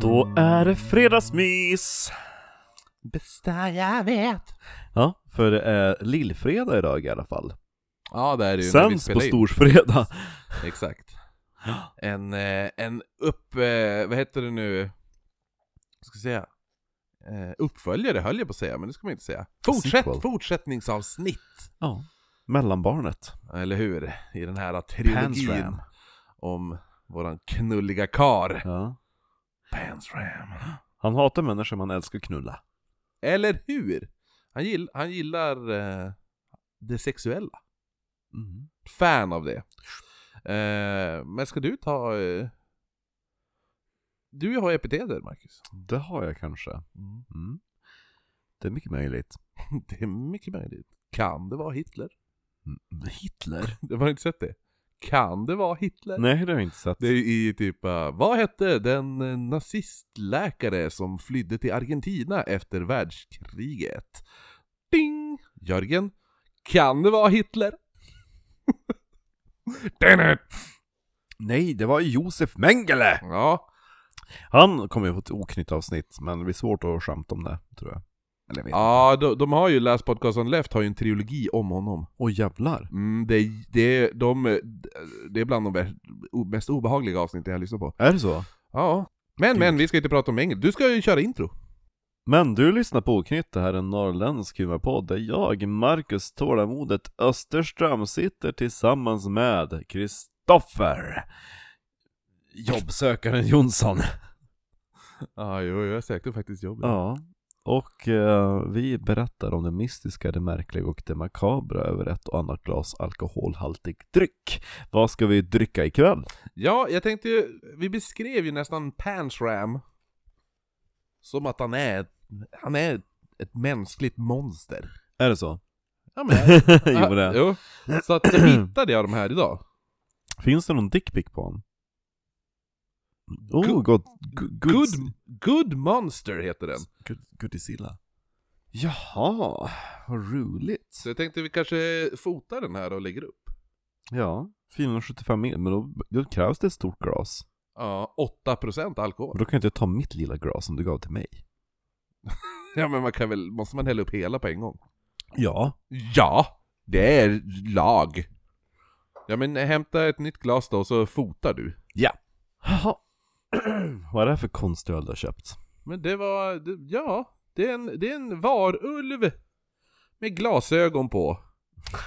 Då är det fredagsmys! Bästa jag vet. Ja, för det är lillfredag idag i alla fall. Ja det är det ju när vi Sänds på spelar in. storsfredag. Exakt. En, eh, en upp, eh, vad heter det nu? Vad ska jag säga? Eh, uppföljare höll jag på att säga, men det ska man inte säga. Fortsätt, Sequel. fortsättningsavsnitt! Ja. Mellanbarnet. Eller hur? I den här trilogin Pansram. om våran knulliga kar. Ja. Pansram. Han hatar människor man älskar att knulla. Eller hur? Han, gill, han gillar eh, det sexuella. Mm. Fan av det. Eh, men ska du ta... Eh, du har epiteter, Marcus. Det har jag kanske. Mm. Det är mycket möjligt. Det är mycket möjligt. Kan det vara Hitler? Mm. Hitler? Det har du inte sett det? Kan det vara Hitler? Nej, det har jag inte sett. Det är i typ, uh, vad hette den eh, nazistläkare som flydde till Argentina efter världskriget? Ding! Jörgen, kan det vara Hitler? Nej, det var Josef Mengele! Ja, Han kommer ju få ett oknytt avsnitt, men det blir svårt att skämta om det, tror jag. Eller vet ja de, de har ju, Last Podcast on Left har ju en trilogi om honom. Åh jävlar! Mm, det, det, de, det är bland de mest obehagliga avsnitten jag har lyssnat på. Är det så? Ja. Men, men, vi ska inte prata om Engel. Du ska ju köra intro. Men du lyssnar på Oknytt, det här är en norrländsk humorpodd där jag, Marcus Tålamodet Österström, sitter tillsammans med Kristoffer Jobbsökaren Jonsson. Ja, jo, jag sökte faktiskt jobb. Ja, och eh, vi berättar om det mystiska, det märkliga och det makabra över ett och annat glas alkoholhaltig dryck. Vad ska vi dricka ikväll? Ja, jag tänkte ju, vi beskrev ju nästan Pansram som att han är, han är ett mänskligt monster. Är det så? Ja, men, jo, det. jo. Så att jag hittade jag de här idag. Finns det någon dickpic på honom? Oh, Good- god, good, good, Good, good Monster heter den. good, Goodisilla. Jaha, vad roligt. Så jag tänkte vi kanske fotar den här och lägger upp. Ja, 475 mil, men då, då krävs det ett stort glas. Ja, 8% alkohol. Men då kan jag inte ta mitt lilla glas som du gav till mig. Ja men man kan väl, måste man hälla upp hela på en gång? Ja. Ja, det är lag. Ja men hämta ett nytt glas då, så fotar du. Ja. Jaha. vad är det här för konstöl du har köpt? Men det var, det, ja, det är, en, det är en varulv med glasögon på.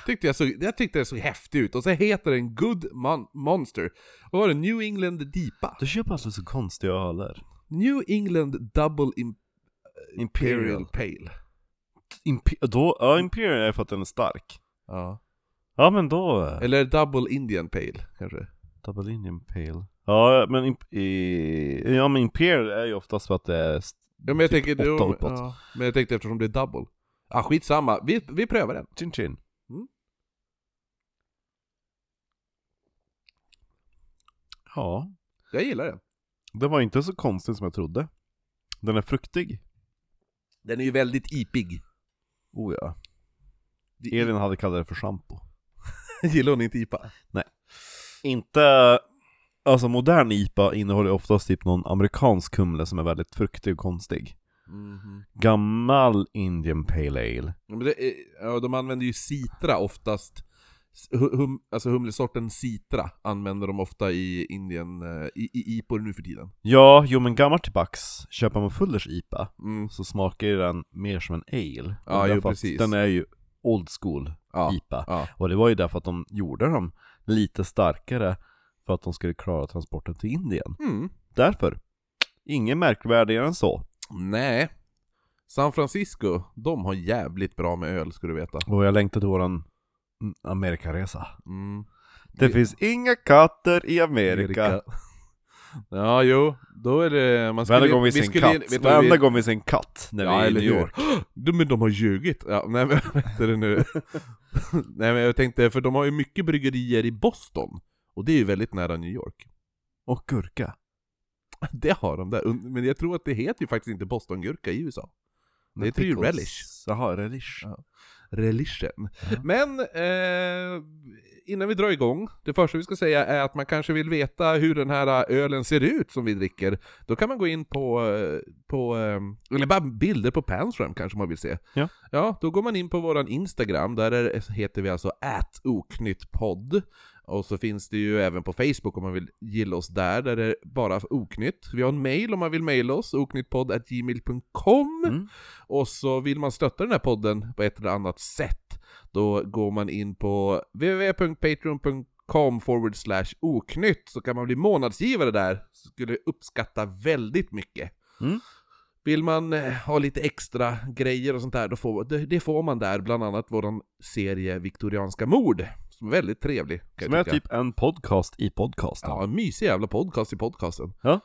Tyckte jag, så, jag tyckte det såg häftig ut, och så heter den Good Mon- Monster. Vad var det? New England Deepa? Du köper alltså så konstiga öler. New England Double Im- Imperial. Imperial Pale. Impe- då, ja, Imperial är för att den är stark. Ja. Ja men då... Eller Double Indian Pale, kanske? Double Indian Pale. Ja men, imp- i, ja, men Imperial är ju oftast för att det är Ja men jag typ tänker, åtta uppåt. ja, men jag tänkte eftersom det är double. Ah, skitsamma, vi, vi prövar den. Chin chin. Mm. Ja, Jag gillar den. det var inte så konstigt som jag trodde. Den är fruktig. Den är ju väldigt ipig. Oh ja. Elin hade kallat det för shampoo. Gillar hon inte IPA? Inte... Alltså modern IPA innehåller oftast typ någon amerikansk humle som är väldigt fruktig och konstig. Mhm. Gammal Indian Pale Ale. Ja, men det är, ja, de använder ju citra oftast. Hu- Hum, alltså humlesorten citra använder de ofta i Indien, eh, i, i IPOR nu för tiden. Ja, jo men gammal tillbaks, köper man Fullers IPA Mm. så smakar ju den mer som en ale. Ja, jo, precis. Den är ju old school Ja, IPA. ja. Och det var ju därför att de gjorde dem lite starkare för att de skulle klara transporten till Indien. Mm. Därför. Inget märkvärdigare än så. Nej. San Francisco, de har jävligt bra med öl ska du veta. Och jag längtar till våran Amerikaresa. Mm. Det Vi- finns inga katter i Amerika. Ja, jo, då är det... Man skulle, Varenda gång vi ser en skulle- katt. Varenda vi- gång vi ser en katt när Ja, vi är i New hur? York. De, men de har ljugit! Ja, nej men det nu? nej men jag tänkte, för de har ju mycket bryggerier i Boston. Och det är ju väldigt nära New York. Och gurka. Det har de där, men jag tror att det heter ju faktiskt inte Bostongurka i USA. Det heter ju relish. Jaha, relish. Ja. religion. Men eh, innan vi drar igång, det första vi ska säga är att man kanske vill veta hur den här ölen ser ut som vi dricker. Då kan man gå in på, eh, på eh, eller bara bilder på Panstram kanske man vill se. Ja. Ja, då går man in på våran Instagram, där är, heter vi alltså oknyttpodd. Och så finns det ju även på Facebook om man vill gilla oss där, där det är bara oknytt. Vi har en mail om man vill mejla oss, oknyttpodd.gmail.com. Mm. Och så vill man stötta den här podden på ett eller annat sätt, då går man in på www.patreon.com forward slash oknytt, så kan man bli månadsgivare där. Skulle uppskatta väldigt mycket. Mm. Vill man eh, ha lite extra grejer och sånt där, då får, det, det får man där, bland annat våran serie Viktorianska mord, som är väldigt trevlig. Som är typ en podcast i podcasten. Ja, en mysig jävla podcast i podcasten. Ja.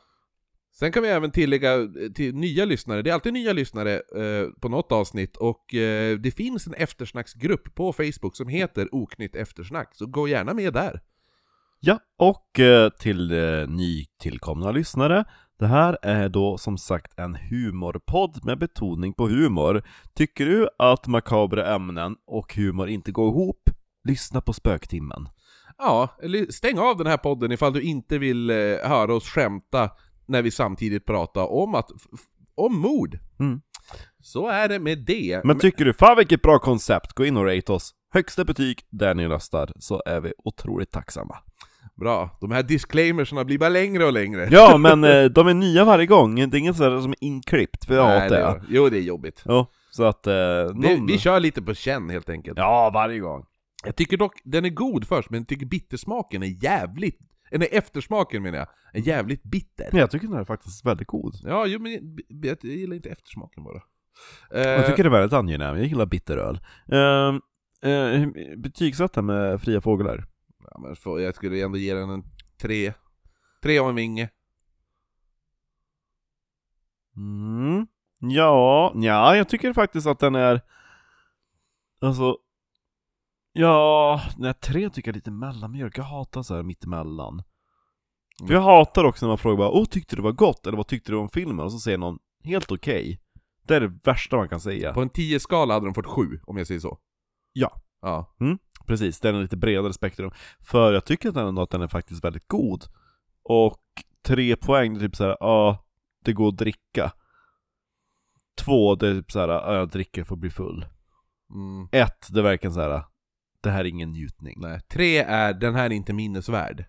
Sen kan vi även tillägga eh, till nya lyssnare, det är alltid nya lyssnare eh, på något avsnitt, och eh, det finns en eftersnacksgrupp på Facebook som heter Oknytt eftersnack, så gå gärna med där. Ja, och eh, till eh, nytillkomna lyssnare. Det här är då som sagt en humorpodd med betoning på humor. Tycker du att makabra ämnen och humor inte går ihop? Lyssna på Spöktimmen. Ja, stäng av den här podden ifall du inte vill eh, höra oss skämta när vi samtidigt pratar om att, om mord. Mm. Så är det med det. Men tycker du, fan vilket bra koncept, gå in och rate oss. Högsta betyg där ni röstar, så är vi otroligt tacksamma. Bra, de här disclaimersarna blir bara längre och längre. Ja, men eh, de är nya varje gång, det är inget sådär som är inklippt, för jag hatar det, det. Jo, det är jobbigt. Ja, så att eh, Det, någon... vi kör lite på känn helt enkelt. Ja, varje gång. Jag tycker dock, den är god först, men jag tycker bittersmaken är jävligt... Nej, eftersmaken menar jag, är jävligt bitter. Men jag tycker den är faktiskt väldigt god. Ja, jo, men jag, jag gillar inte eftersmaken bara. Jag Eh, tycker det är väldigt angenäm, jag gillar bitteröl. Uh, uh, betygsätta med fria fåglar. ja, men för, jag skulle ändå ge den en tre. Tre av en vinge. Mm. Ja, ja, jag tycker faktiskt att den är... Alltså... Ja, nej, tre tycker jag är lite mellanmjölk. Jag hatar så här mittemellan. För jag hatar också när man frågar bara Åh, tyckte du det var gott? Eller vad tyckte du om filmen? Och så säger någon Helt okej. Det är det värsta man kan säga. På en 10-skala hade de fått sju, om jag säger så. Ja. Ja. Precis, den är lite bredare spektrum. För jag tycker att den ändå att den är faktiskt väldigt god. Och tre poäng, det är typ såhär, ja, det går att dricka. Två, det är typ såhär, ja, jag dricker för att bli full. Mm. Ett, det är verkligen såhär, det här är ingen njutning. Nej. Tre är, den här är inte minnesvärd.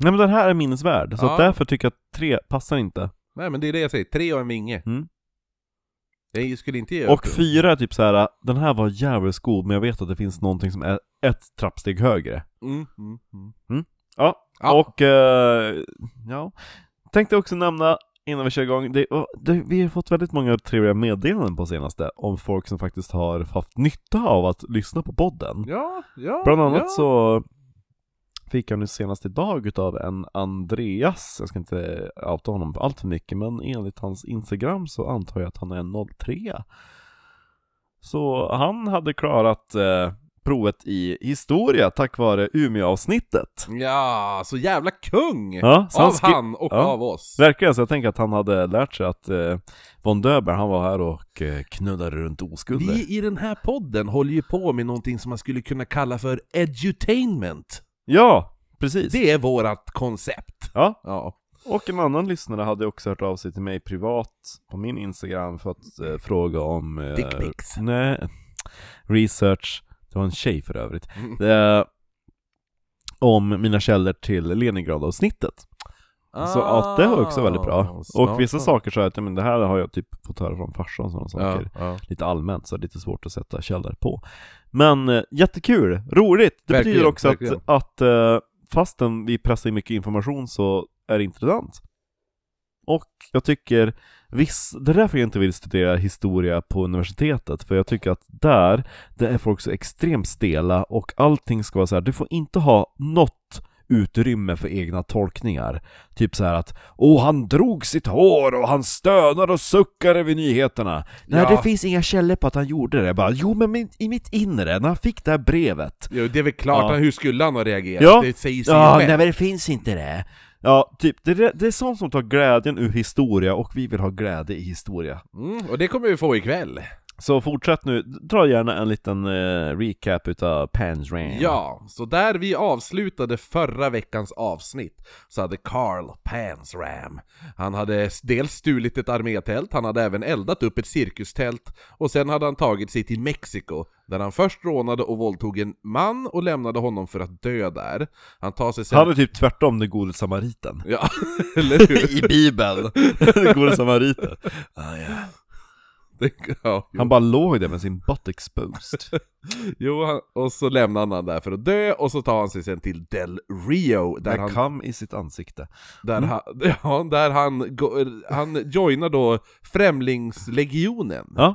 Nej men den här är minnesvärd, så Ja. att därför tycker jag att tre passar inte. Nej men det är det jag säger, tre av en vinge. Mm. Jag skulle inte ge Och upp. fyra är typ såhär, den här var jävligt god, men jag vet att det finns någonting som är ett trappsteg högre. Mm, mm, mm. Ja, Ja. och eh, ja, tänkte också nämna innan vi kör igång, det, det, vi har fått väldigt många trevliga meddelanden på senaste om folk som faktiskt har haft nytta av att lyssna på podden. Ja, ja, Bland annat ja. så fick jag nu senast idag utav en Andreas, jag ska inte outa honom allt för mycket, men enligt hans Instagram så antar jag att han är 03. Så han hade klarat eh, provet i historia tack vare Umeå-avsnittet. Ja, så jävla kung! Ja, så av han och ja. av oss. Verkligen, så jag tänker att han hade lärt sig att eh, von Döber, han var här och eh, knullade runt oskulder. Vi i den här podden håller ju på med någonting som man skulle kunna kalla för edutainment. Ja, precis. Det är vårat koncept. Ja, Ja. och en annan lyssnare hade också hört av sig till mig privat på min Instagram för att eh, fråga om... Eh, Dickpics. Nej, research. Det var en tjej för övrigt. Eh, om mina källor till Leningrad-avsnittet. Så ja, det var också väldigt bra. Ah. Och vissa saker sa jag att men det här har jag typ fått höra från farsan och sådana saker. Ja, ja. lite allmänt, så det är lite svårt att sätta källor på. Men eh, jättekul, roligt! Det Verkligen, betyder också verkligen. att, att eh, fastän vi pressar in mycket information så är det intressant. Och jag tycker, viss, det är därför jag inte vill studera historia på universitetet, för jag tycker att där, det är folk så extremt stela och allting ska vara så här. du får inte ha något utrymme för egna tolkningar. Typ så här att Åh, han drog sitt hår och han stönade och suckade vid nyheterna. Nej, Ja. det finns inga källor på att han gjorde det. Jag Bara, jo, men min- i mitt inre, när han fick det här brevet. Jo, det är väl klart, Ja. hur skulle han ha reagerat? Ja. Det säger sig Ja, ju nej själv. men det finns inte det. Ja, typ, det, är- det är sånt som tar glädjen ur historia och vi vill ha glädje i historia. Mm, och det kommer vi få ikväll. Så fortsätt nu, dra gärna en liten eh, recap utav Pans Ram. Ja, så där vi avslutade förra veckans avsnitt så hade Carl Pansram Han hade dels stulit ett armétält, han hade även eldat upp ett cirkustält och sen hade han tagit sig till Mexiko där han först rånade och våldtog en man och lämnade honom för att dö där. Han tar sig sen... Han är typ tvärtom den gode samariten. Ja, eller hur? I bibeln, den gode samariten. Ah, ja. Det- ja. Han bara låg där med sin butt exposed. Jo, han, och så lämnar han där för att dö, och så tar han sig sen till Del Rio, där Med han, kam i sitt ansikte. där han, ja, där han, han joinar då Främlingslegionen. Ja,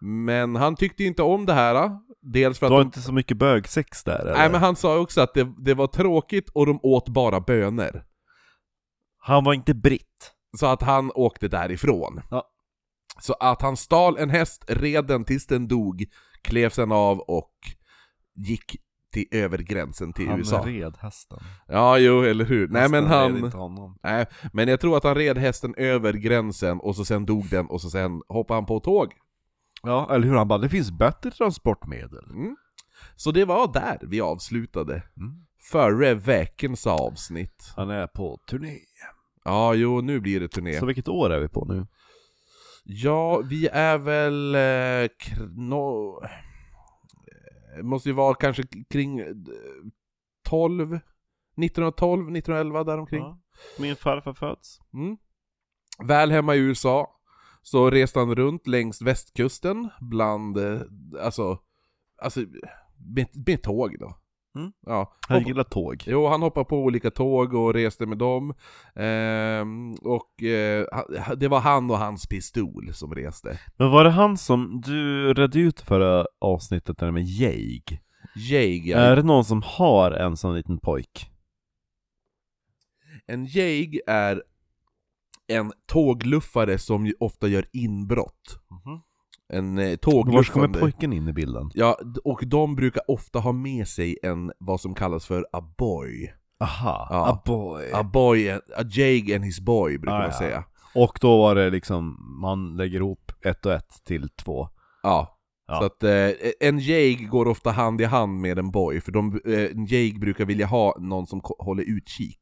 Men han tyckte inte om det här, dels för det att var de, inte så mycket bögsex där eller? Nej men han sa också att det, det var tråkigt och de åt bara bönor. Han var inte britt. Så att han åkte därifrån. Ja. Så att han stal en häst, red den tills den dog, klev sen av och gick till över gränsen till Han USA. red hästen. Ja, jo, eller hur. Nej men Hästen red han... inte honom. Nej, men jag tror att han red hästen över gränsen och så sen dog den och så sen hoppade han på tåg. Ja, eller hur? Han bara, det finns bättre transportmedel. Mm. Så det var där vi avslutade. Mm. Före veckans avsnitt. Han är på turné. Ja, jo, nu blir det turné. Så vilket år är vi på nu? Ja, vi är väl... Eh, no, eh, måste ju vara kanske kring eh, 12, 1912, 1911 däromkring. Ja. Min farfar föds. Mm. Väl hemma i USA så reste han runt längs västkusten bland, eh, alltså, alltså med, med tåg då. Mm. Ja. Han Hopp- gillar tåg. Jo, han hoppade på olika tåg och reste med dem. Ehm, och eh, det var han och hans pistol som reste. Men var det han som, du redde ut förra avsnittet där med Jake? Jäg, Är det någon som har en sån liten pojk? en jäg är en tågluffare som ofta gör inbrott. En eh, Var tågluffande. kommer pojken in i bilden? Ja, och de brukar ofta ha med sig en, vad som kallas för a boy. Aha, Ja. a boy. A boy, a jag and his boy brukar Ah, man ja. säga. Och då var det liksom, man lägger ihop ett och ett till två. Ja. Ja. Så att eh, en jag går ofta hand i hand med en boy, för de, eh, en jag brukar vilja ha någon som håller utkik.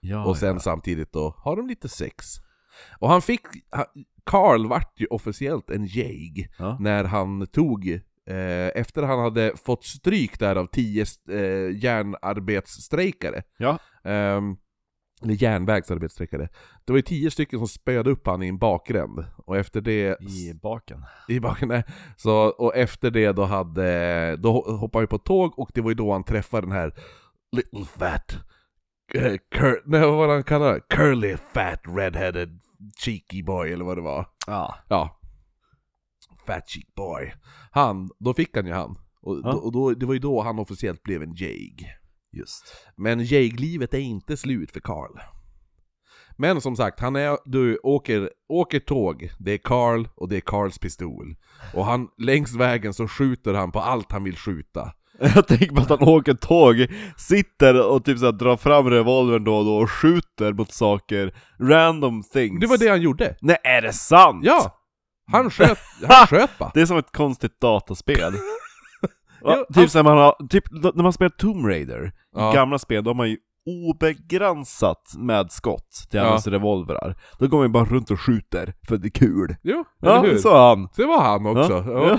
Ja, och sen samtidigt då har de lite sex. Och han fick, han, Carl vart ju officiellt en jag Ja. när han tog, eh, efter han hade fått stryk där av tio eh, järnarbetsstrejkare, Ja. Ehm, eller järnvägsarbetssträckare. Det var ju tio stycken som spöade upp han i en bakgränd. Och efter det... I baken. I baken, nej. Så, och efter det då hade... Då hoppade han ju på tåg och det var ju då han träffade den här Little fat... Uh, cur, nej vad var han kallade? Curly fat redheaded cheeky boy eller vad det var. Ja. Ja. Fat cheek boy. Han, då fick han ju han. Och, Ja. då, och då, det var ju då han officiellt blev en jag. Just. Men jäglivet är inte slut för Carl. Men som sagt, han är, du åker, åker tåg, det är Carl och det är Carls pistol. Och han, längs vägen så skjuter han på allt han vill skjuta. Jag tänker på att han åker tåg, sitter och typ såhär drar fram revolvern då och då och skjuter mot saker, random things. Det var det han gjorde. Nej, är det sant? Ja! Han sköt, han sköt bara. Det är som ett konstigt dataspel. Ja, typ som man har, typ när man spelar Tomb Raider, Ja. gamla spel, då har man ju obegränsat med skott till Ja. hans revolverar. Då går man ju bara runt och skjuter, för det är kul. Jo, Ja, eller hur? så han. Det var han också. Ja. Ja.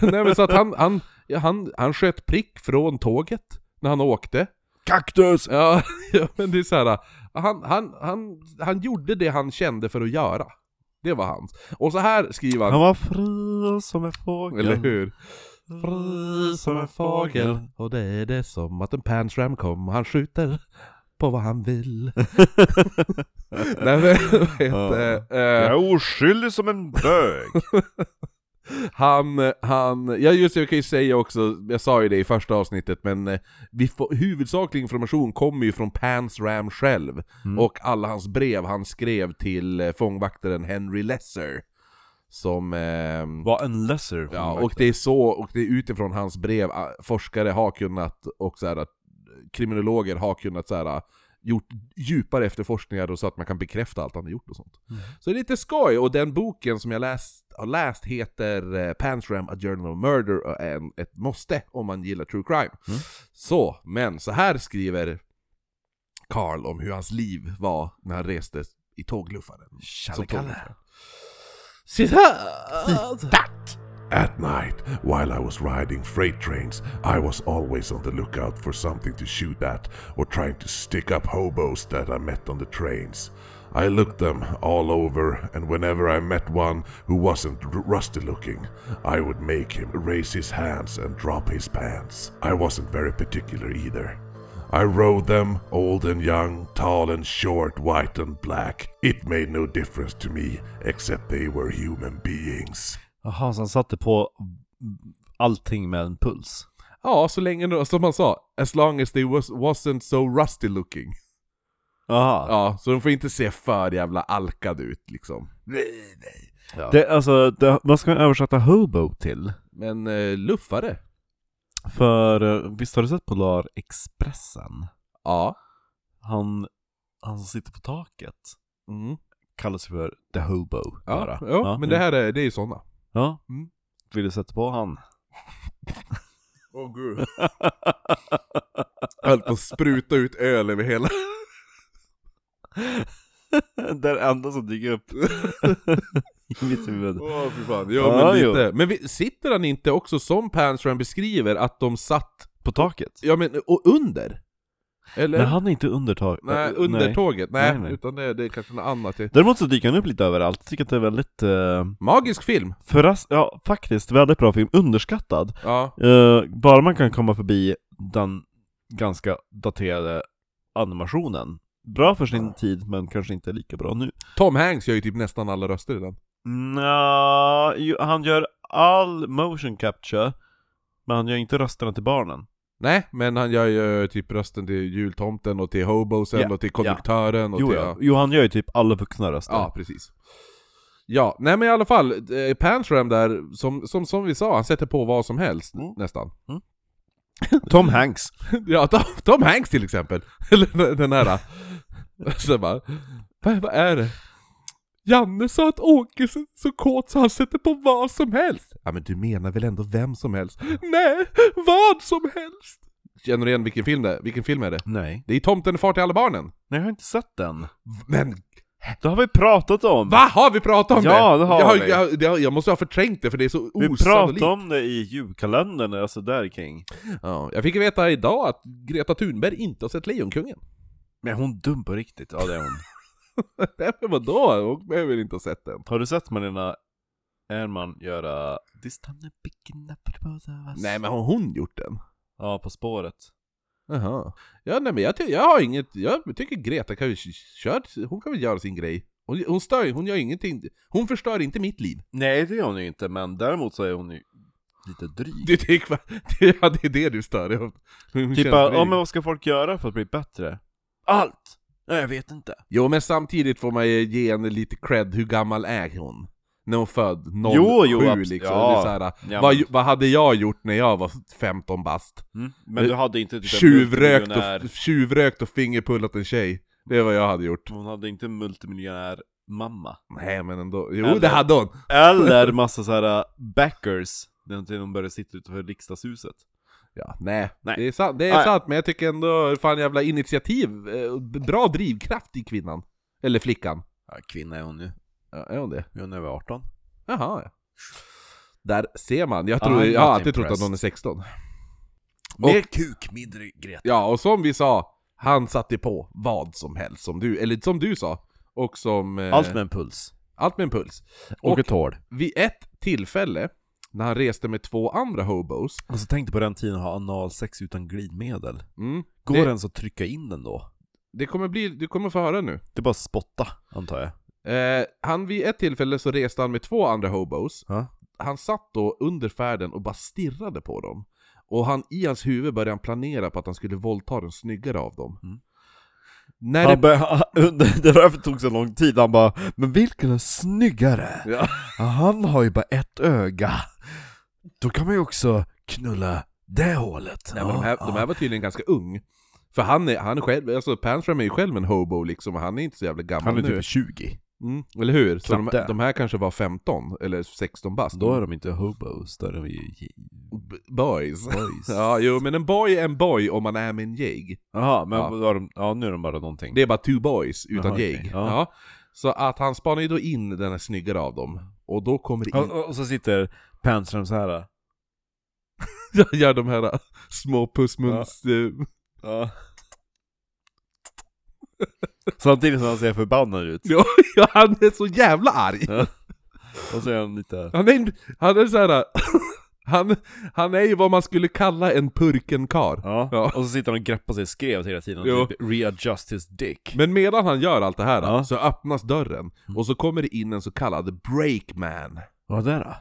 Nej men så att han, han, ja, han, han sköt prick från tåget när han åkte. Kaktus! Ja, ja men det är så här. Han, han, han, han gjorde det han kände för att göra. Det var hans. Och så här skriver han, Han var fri som en fågel. eller hur? Fri som en fågel. Och det är det som att en pansram kom, han skjuter på vad han vill. Nej men, vad heter, Jag eh, är oskyldig som en bög. Han, han, ja just det, jag kan ju säga också, jag sa ju det i första avsnittet, men eh, vi får, huvudsaklig information kommer ju från Pans Ram själv, Mm. och alla hans brev han skrev till eh, fångvaktaren Henry Lesser. Som... ehm, Var en lesser Ja, och det är så, och det är utifrån hans brev ah, forskare har kunnat, och så här, kriminologer har kunnat så här, gjort djupare efterforskningar och så att man kan bekräfta allt han har gjort och sånt. Mm. Så det är lite skoj, och den boken som jag läst, har läst heter eh, Pansram, A Journal of Murder och är en, ett måste om man gillar true crime. Mm. Så, men så här skriver Carl om hur hans liv var när han reste i tågluffaren. Som tågluffare. Citat! At night, while I was riding freight trains, I was always on the lookout for something to shoot at or trying to stick up hobos that I met on the trains. I looked them all over, and whenever I met one who wasn't r- rusty looking, I would make him raise his hands and drop his pants. I wasn't very particular either. I rode them, old and young, tall and short, white and black. It made no difference to me, except they were human beings. Jaha, så han satte på allting med en puls? Ja, så länge, som man sa, as long as they was, wasn't so rusty looking. Jaha. Ja, så de får inte se för jävla alkad ut liksom. Ja. Det, alltså, det, vad ska man översätta hobo till? Men eh, luffare? För eh, visst har du sett Polar Expressen? Ja. Han, han som sitter på taket Mm. kallas för The Hobo Ja, bara. ja, men det här är, det är ju såna. Ja. Mm. Vill du sätta på han? Åh gud. Jag höll på att spruta ut öl över hela... det enda som dyker upp i mitt huvud. Åh fy fan, ja, Ja, men jo. lite. Men vi, sitter han inte också som Pansram beskriver att de satt, På taket? ja men, och under? Eller? Nej, han är inte under taket. Nej, Eh, under nej. nej, Nej, utan det, det är kanske något annat. Däremot så dyker han upp lite överallt, jag tycker att det är väldigt... Eh, Magisk film! förras- ja, faktiskt, väldigt bra film, underskattad. Ja, Eh, bara man kan komma förbi den ganska daterade animationen. Bra för sin tid, men kanske inte lika bra nu. Tom Hanks gör ju typ nästan alla röster i den. Nja, han gör all motion capture, men han gör inte rösterna till barnen. Nej, men han gör ju typ rösten till jultomten och till hobosen Ja, och till konduktören och Jo, till... ja. jo, han gör ju typ alla vuxna röster. Ja, precis. Ja, nej men i alla fall, eh, Pansram där, som, som, som vi sa, han sätter på vad som helst, Mm. nästan. Tom Hanks. Ja, Tom, Tom Hanks till exempel. Eller den- den här. Så bara, vad, vad är det? Janne sa att Åke är så, kåt så han sätter på vad som helst. Ja men du menar väl ändå vem som helst? Nej, vad som helst! Känner du igen vilken film det är? Vilken film är det? Nej. Det är Tomten är far till alla barnen. Nej, jag har inte sett den. Men Det har vi pratat om! vad har vi pratat om Ja, det? det har jag, vi. Jag, jag, jag måste ha förträngt det för det är så Vi osannolikt. pratade om det i julkalendern, alltså där kring. Ja, jag fick veta idag att Greta Thunberg inte har sett Lejonkungen. Men hon dum på riktigt? Ja, det är hon. Nej men vadå? Hon behöver inte ha sett den. Har du sett Marina Ernman göra This time the big us? Nej men har hon gjort den? Ja, På spåret. Jaha. Ja nej men jag, ty- jag har inget, jag tycker Greta kan ju köra, hon kan väl göra sin grej. Hon, hon stör hon gör ingenting, hon förstör inte mitt liv. Nej, det gör hon ju inte, men däremot så är hon ju lite dryg. Du tycker, ja, det är det du stör dig Typ ja men vad ska folk göra för att bli bättre? Allt! Nej, jag vet inte. Jo men samtidigt får man ju ge henne lite cred, hur gammal är hon? När hon född 07 Jo, jo, liksom. ja. Det är så här, Ja, vad, vad hade jag gjort när jag var 15 bast? Mm. Men du hade inte typ Tjuvrökt och, tjuvrökt och fingerpullat en tjej. Det är vad jag hade gjort. Hon hade inte en multimiljonär mamma. Nej men ändå, jo Eller- det hade hon! Eller massa så här uh, backers, när hon började sitta utanför riksdagshuset. Ja, nej. Nej. Det är, sant, det är sant, men jag tycker ändå, fan jävla initiativ, eh, bra drivkraft i kvinnan. Eller flickan. Ja, kvinna är hon nu. Ja, är hon det? Hon är över 18. Jaha, ja. Där ser man, jag, tror, I'm jag har alltid trott att hon är 16. Mer kuk, mindre Greta. Ja, och som vi sa, han satte på vad som helst, som du, eller som du sa. Och som... eh, Allt med en puls. allt med en puls. Och, Och ett hår. vid ett tillfälle, när han reste med två andra hobos, Och så tänkte på den tiden att ha analsex utan glidmedel. mm, Går det, ens att trycka in den då? det kommer bli, du kommer få höra nu. Det är bara att spotta, antar jag. Eh, han vid ett tillfälle så reste han med två andra hobos. Ja. Han satt då under färden och bara stirrade på dem. Och han, i hans huvud började han planera på att han skulle våldta den snyggare av dem. Mm. När Han det... bör, han, det var därför det tog så lång tid, han bara 'Men vilken är snyggare? Ja. Han har ju bara ett öga' Då kan man ju också knulla det hålet Nej, men de, här, de här var tydligen ganska ung. För han är, han är själv, alltså Pansram är ju själv en hobo liksom, och han är inte så jävla gammal Han är nu. typ 20 Mm, eller hur? Så de, de här kanske var 15 eller 16 bast. Då är de inte hobos, då är de ju B- boys. boys. ja, jo men en boy är en boy om man är med en jäg. Jaha, men Ja. de, ja nu är de bara någonting. Det är bara two boys utan Jaha, okej. jäg. Ja. Ja. Så att han spanar ju då in den här snyggare av dem. Och då kommer det Ja, in, och, och så sitter Panström så här. gör de här små pussmuns... eh, Ja. Samtidigt som han ser förbannad ut. Ja, ja, han är så jävla arg! Ja. Och så är han lite... Han är, han är såhär... Han, han är ju vad man skulle kalla en purkenkar. Ja. Ja. och så sitter han och greppar sig i skrevet hela tiden Jo. typ readjust his dick. Men medan han gör allt det här Ja. så öppnas dörren, och så kommer det in en så kallad breakman. Vad är det då?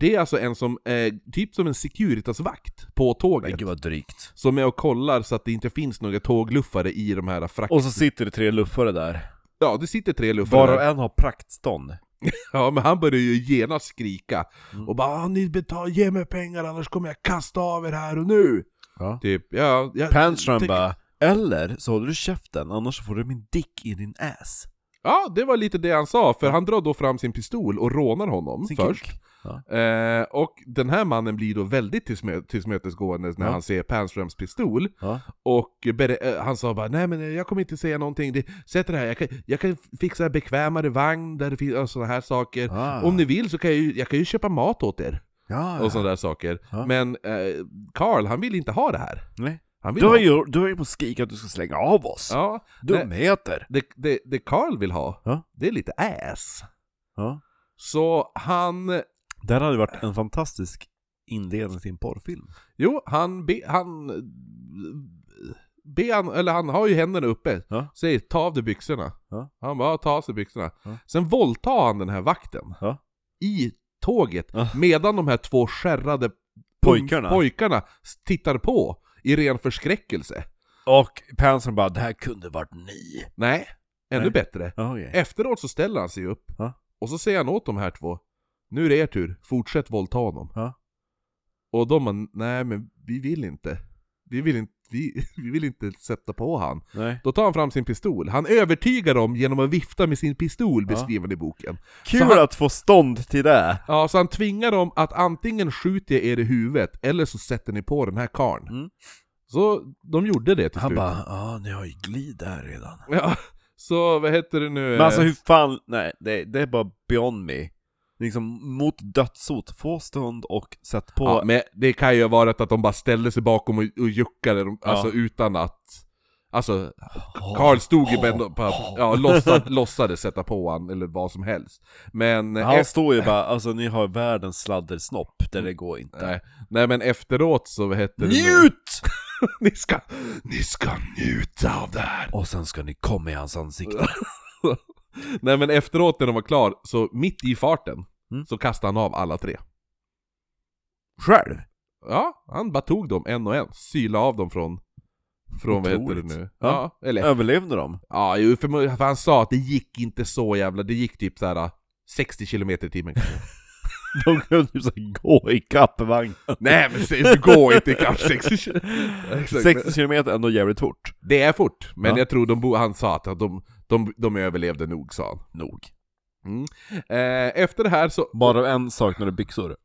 Det är alltså en som är typ som en Securitas-vakt på tåget. Men gud vad drygt. Som är och kollar så att det inte finns några tågluffare i de här frakt... Och så sitter det tre luffare där. Ja, det sitter tre luffare Varav där. en har praktstånd. Ja, men han börjar ju genast skrika. Mm. Och bara "Ah, 'Ni betal, ge mig pengar annars kommer jag kasta av er här och nu' Ja. Typ, ja... Jag, Panström tänk- bara Eller så håller du käften, annars får du min dick i din ass. Ja, det var lite det han sa, för han drar då fram sin pistol och rånar honom Sin först. kuk. Ja. Eh, och den här mannen blir då väldigt tillsmö- tillmötesgående när Ja. han ser Panströms pistol. Ja. Och eh, han sa bara nej men jag kommer inte säga någonting, det, sätt det här, jag kan, jag kan fixa en bekvämare vagn där det finns sådana här saker. Ah. Om ni vill så kan jag ju, jag kan ju köpa mat åt er. Och sådana där saker. Men eh, Carl, han vill inte ha det här. Nej. Han vill Du har ha... ju, du har ju på skik att du ska slänga av oss. Ja, Dumheter. det, det, det Carl vill ha, det är lite ass. Så han Det här hade varit en fantastisk inledning till en porrfilm. Jo, han be, han... Be han, eller han har ju händerna uppe, Ja. säger ta av dig byxorna. Ja. Han bara, ta av sig byxorna. Ja. Sen våldtar han den här vakten Ja. i tåget, medan de här två skärrade Pojkarna. pojkarna tittar på i ren förskräckelse. Och Panström bara 'Det här kunde varit ni' Nej, ännu Nej. bättre. Ja, okej. Efteråt så ställer han sig upp, och så säger han åt de här två Nu är det er tur, fortsätt våldta honom. Ja. Och de bara, nej men vi vill inte. Vi vill inte, vi, vi vill inte sätta på han. Nej. Då tar han fram sin pistol. Han övertygar dem genom att vifta med sin pistol, Ja. beskriver han i boken. Kul Så han- att få stånd till det! Ja, så han tvingar dem att antingen skjuter jag er i huvudet, eller så sätter ni på den här karn. Mm. Så de gjorde det till Han slut. bara 'Ja, ni har ju glid där redan' Ja, så vad heter det nu? Men alltså hur fan, nej, det, det är bara beyond me Liksom mot dödshot, få stånd och sätt på Ja, men det kan ju ha varit att de bara ställde sig bakom och, och juckade, dem, alltså utan att... Alltså, Karl stod ju bara på, ja, låtsad, låtsades sätta på han eller vad som helst. Men, Han ef- står ju bara, alltså ni har världens sladdersnopp, där det går inte nej, nej men efteråt så heter det? Njut! ni, ska, ni ska njuta av det här! Och sen ska ni komma i hans ansikte nej men efteråt när de var klar, så mitt i farten, Mm. så kastade han av alla tre. Själv? Ja, han bara tog dem en och en, syla av dem från, från vad heter det nu? Ja. Ja, eller Överlevde de? Ja, för, för han sa att det gick inte så jävla, det gick typ såhär 60 km i timmen kanske. De kunde ju så här gå i vagnen Nej men se, det går inte ikapp 60 km. Exakt. 60 km är ändå jävligt fort Det är fort, men Ja. jag tror de, bo- han sa att de, de, de överlevde nog sa han. Nog Mm. Eh, efter det här så, Bara en saknade byxor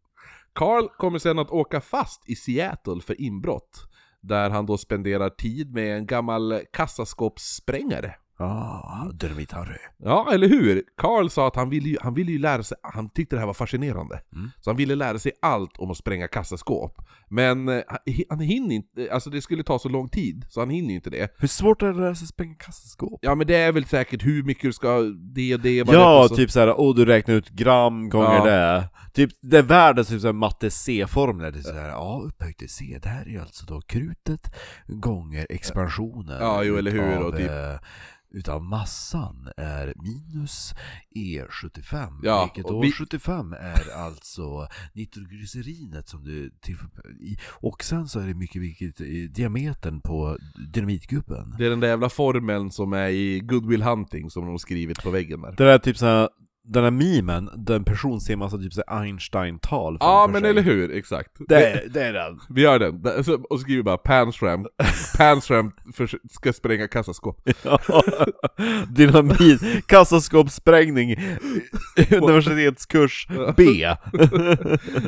Carl kommer sen att åka fast i Seattle för inbrott. Där han då spenderar tid med en gammal kassaskåpssprängare. Ah, Dynamit-Harry Ja, eller hur? Carl sa att han ville ju, han ville ju lära sig, han tyckte det här var fascinerande. Mm. Så han ville lära sig allt om att spränga kassaskåp. Men eh, han, hinner inte, alltså det skulle ta så lång tid, så han hinner ju inte det. Hur svårt är det att lära sig spränga kassaskåp? Ja men det är väl säkert hur mycket du ska, det och det, Ja, är för så- typ såhär, åh du räknar ut gram gånger Ja. det Typ, det är världens typ såhär matte C-formler, det är såhär, ja upphöjt till C, det här är ju alltså då krutet gånger expansionen Ja, jo, eller hur, utav, och typ- eh, utav massan är minus E75, Ja, vilket och då vi- 75 är alltså nitroglycerinet som du tillför i, och sen så är det mycket vilket i diametern på dynamitgubben Det är den där jävla formeln som är i Goodwill Hunting som de har skrivit på väggen där. Det där är typ såhär, den här memen, den person ser massa typ så här Einstein-tal Ja men sig. eller hur, exakt. Det, är- det är den. Vi gör den, så- och skriver bara Pansram för, ska spränga kassaskåp. Ja. Dynamit, kassaskåpssprängning, universitetskurs B.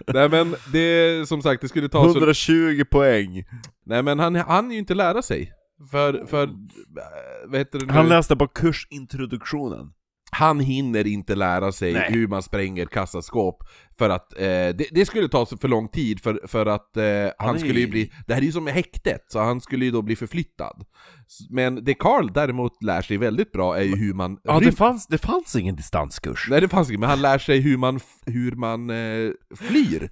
Nej men det, som sagt, det skulle ta så... 120 poäng. Nej men han han ju inte lära sig. För, för, äh, vad heter det nu? Han läste på kursintroduktionen. Han hinner inte lära sig Nej. hur man spränger kassaskåp För att eh, det, det skulle ta så för lång tid för, för att eh, han är- skulle ju bli Det här är ju som häktet, så han skulle ju då bli förflyttad Men det Carl däremot lär sig väldigt bra är ju hur man Ja, det fanns, det fanns ingen distanskurs. Nej det fanns inget, men han lär sig hur man, hur man eh, flyr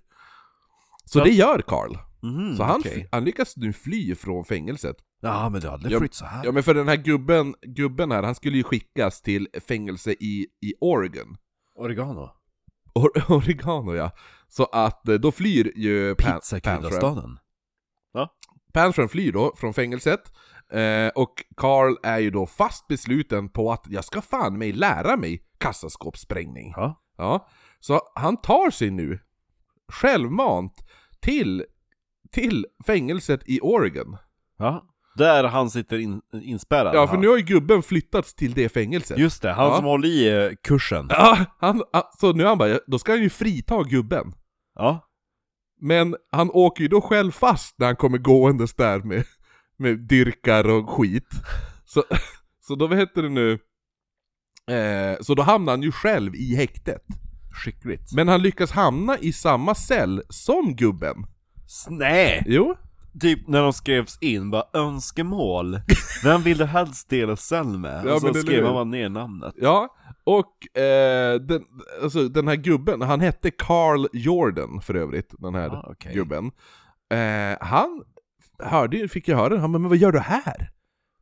Så Ja. det gör Carl Mhm, Så han, okej. han lyckas nu fly från fängelset Ja, men du har aldrig Ja, flytt så här. Ja men för den här gubben, gubben här, han skulle ju skickas till fängelse i, i Oregon Oregano. Or- oregano ja. Så att eh, då flyr ju. Pizzakryddarstaden. Panstram flyr då från fängelset. Eh, och Carl är ju då fast besluten på att jag ska fan mig lära mig kassaskåpssprängning. Ja. Ja. Så han tar sig nu självmant till, till fängelset i Oregon. ja. Där han sitter in, inspärrad. Ja, för Han. nu har ju gubben flyttats till det fängelset. Just det, han Ja. som håller i eh, kursen. Ja, han, så nu han bara, då ska han ju frita gubben. Ja. Men han åker ju då själv fast när han kommer gåendes där med, med dyrkar och skit. Så, så då, vad heter det nu? Eh, så då hamnar han ju själv i häktet. Skickligt. Men han lyckas hamna i samma cell som gubben. Nej! Jo. Typ när de skrevs in, bara önskemål. Vem vill du helst dela cell med? Ja, och så skrev man bara ner namnet. Ja, och eh, den, alltså, den här gubben, han hette Carl Jordan för övrigt, den här Ah, okej. gubben. Eh, han hörde, ju- fick ju höra, han bara, men vad gör du här?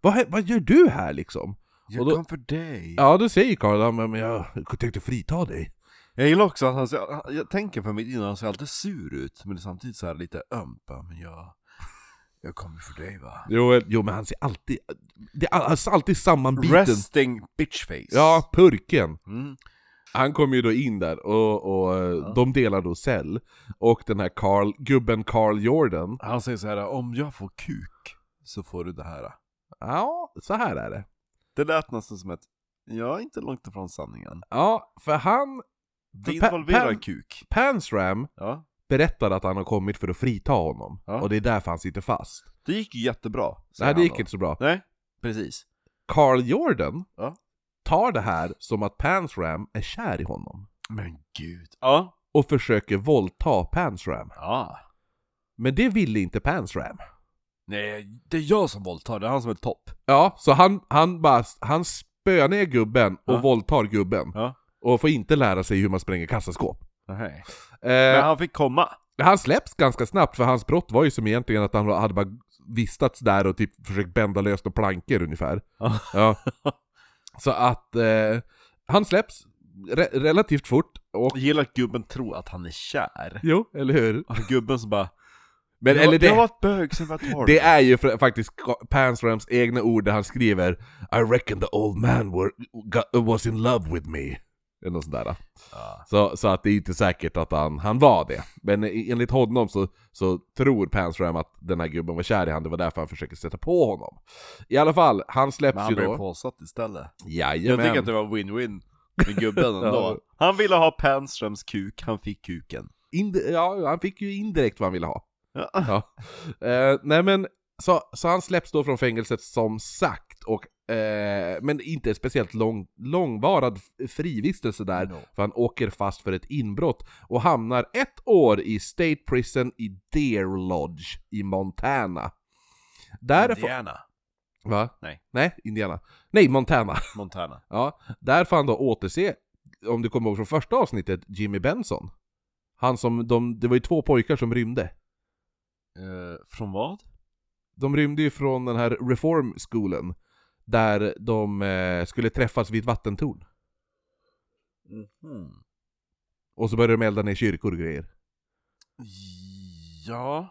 Vad, vad gör du här liksom? Jag då- kom för dig. Ja, då säger Carl, ja, men men jag tänkte frita dig. Jag gillar också att han ser, jag tänker för mig innan han ser alltid sur ut, men samtidigt så här lite öm. bara, Men jag, jag kommer för dig va? Jo, jo men han ser alltid, det är alltså alltid sammanbiten. Resting bitchface. Ja, purken. Mm. Han kommer ju då in där och, och eh, de delar då cell. Och den här Carl, gubben Carl Jordan, Han säger så här: om jag får kuk så får du det här. ja, så här är det. Det lät nästan som ett, jag är inte långt ifrån sanningen. Ja, för han, Det Pa- involverar Pan- kuk. Pansram, Ja. Berättar att han har kommit för att frita honom. Ja. Och det är därför han sitter fast. Det gick ju jättebra. Nej, det gick då. inte så bra. Nej, precis. Carl Jordan Ja. tar det här som att Pansram är kär i honom. Men gud. Ja. Och försöker våldta Pansram. Ja. Men det ville inte Pansram. Nej, det är jag som våldtar, det är han som är topp. Ja, så han, han bara, han spöar ner gubben och Ja. våldtar gubben. Ja. Och får inte lära sig hur man spränger kassaskåp. Nej. Eh, Men han fick komma. han släpps ganska snabbt för hans brott var ju som egentligen att han hade bara vistats där och typ försökt bända löst några plankor ungefär. Ja. Så att eh, han släpps re- relativt fort och... Jag gillar att gubben tror att han är kär. Jo, eller hur? Och gubben som bara Men jag, eller jag har det, varit bög sen jag var 12. det är ju faktiskt Pansrams egna ord där han skriver I reckon the old man were, got, was in love with me. Eller något sånt där. Ja. Så, så att det är inte säkert att han, han var det. Men enligt honom så, så tror Pansram att den här gubben var kär i honom, det var därför han försöker sätta på honom. I alla fall, han släpps Men han ju blev då. påsatt istället. Jag Jajamän. tycker att det var win-win med gubben ändå. Ja. Han ville ha Panströms kuk, han fick kuken. Inde- ja, han fick ju indirekt vad han ville ha. Ja. Ja. Eh, nej men, så, så han släpps då från fängelset som sagt, och, eh, men inte speciellt lång, långvarad frivistelse där, No. för han åker fast för ett inbrott och hamnar ett år i State Prison i Deer Lodge i Montana. Där Indiana. Va? Nej. Nej, Indiana. Nej, Montana. Montana. Ja, där får han då återse, om du kommer ihåg från första avsnittet, Jimmy Benson. Han som, de, det var ju två pojkar som rymde. Eh, från vad? De rymde ju från den här reformskolan Där de eh, skulle träffas vid ett vattentorn Mhm. Och så började de elda ner kyrkor och grejer Ja.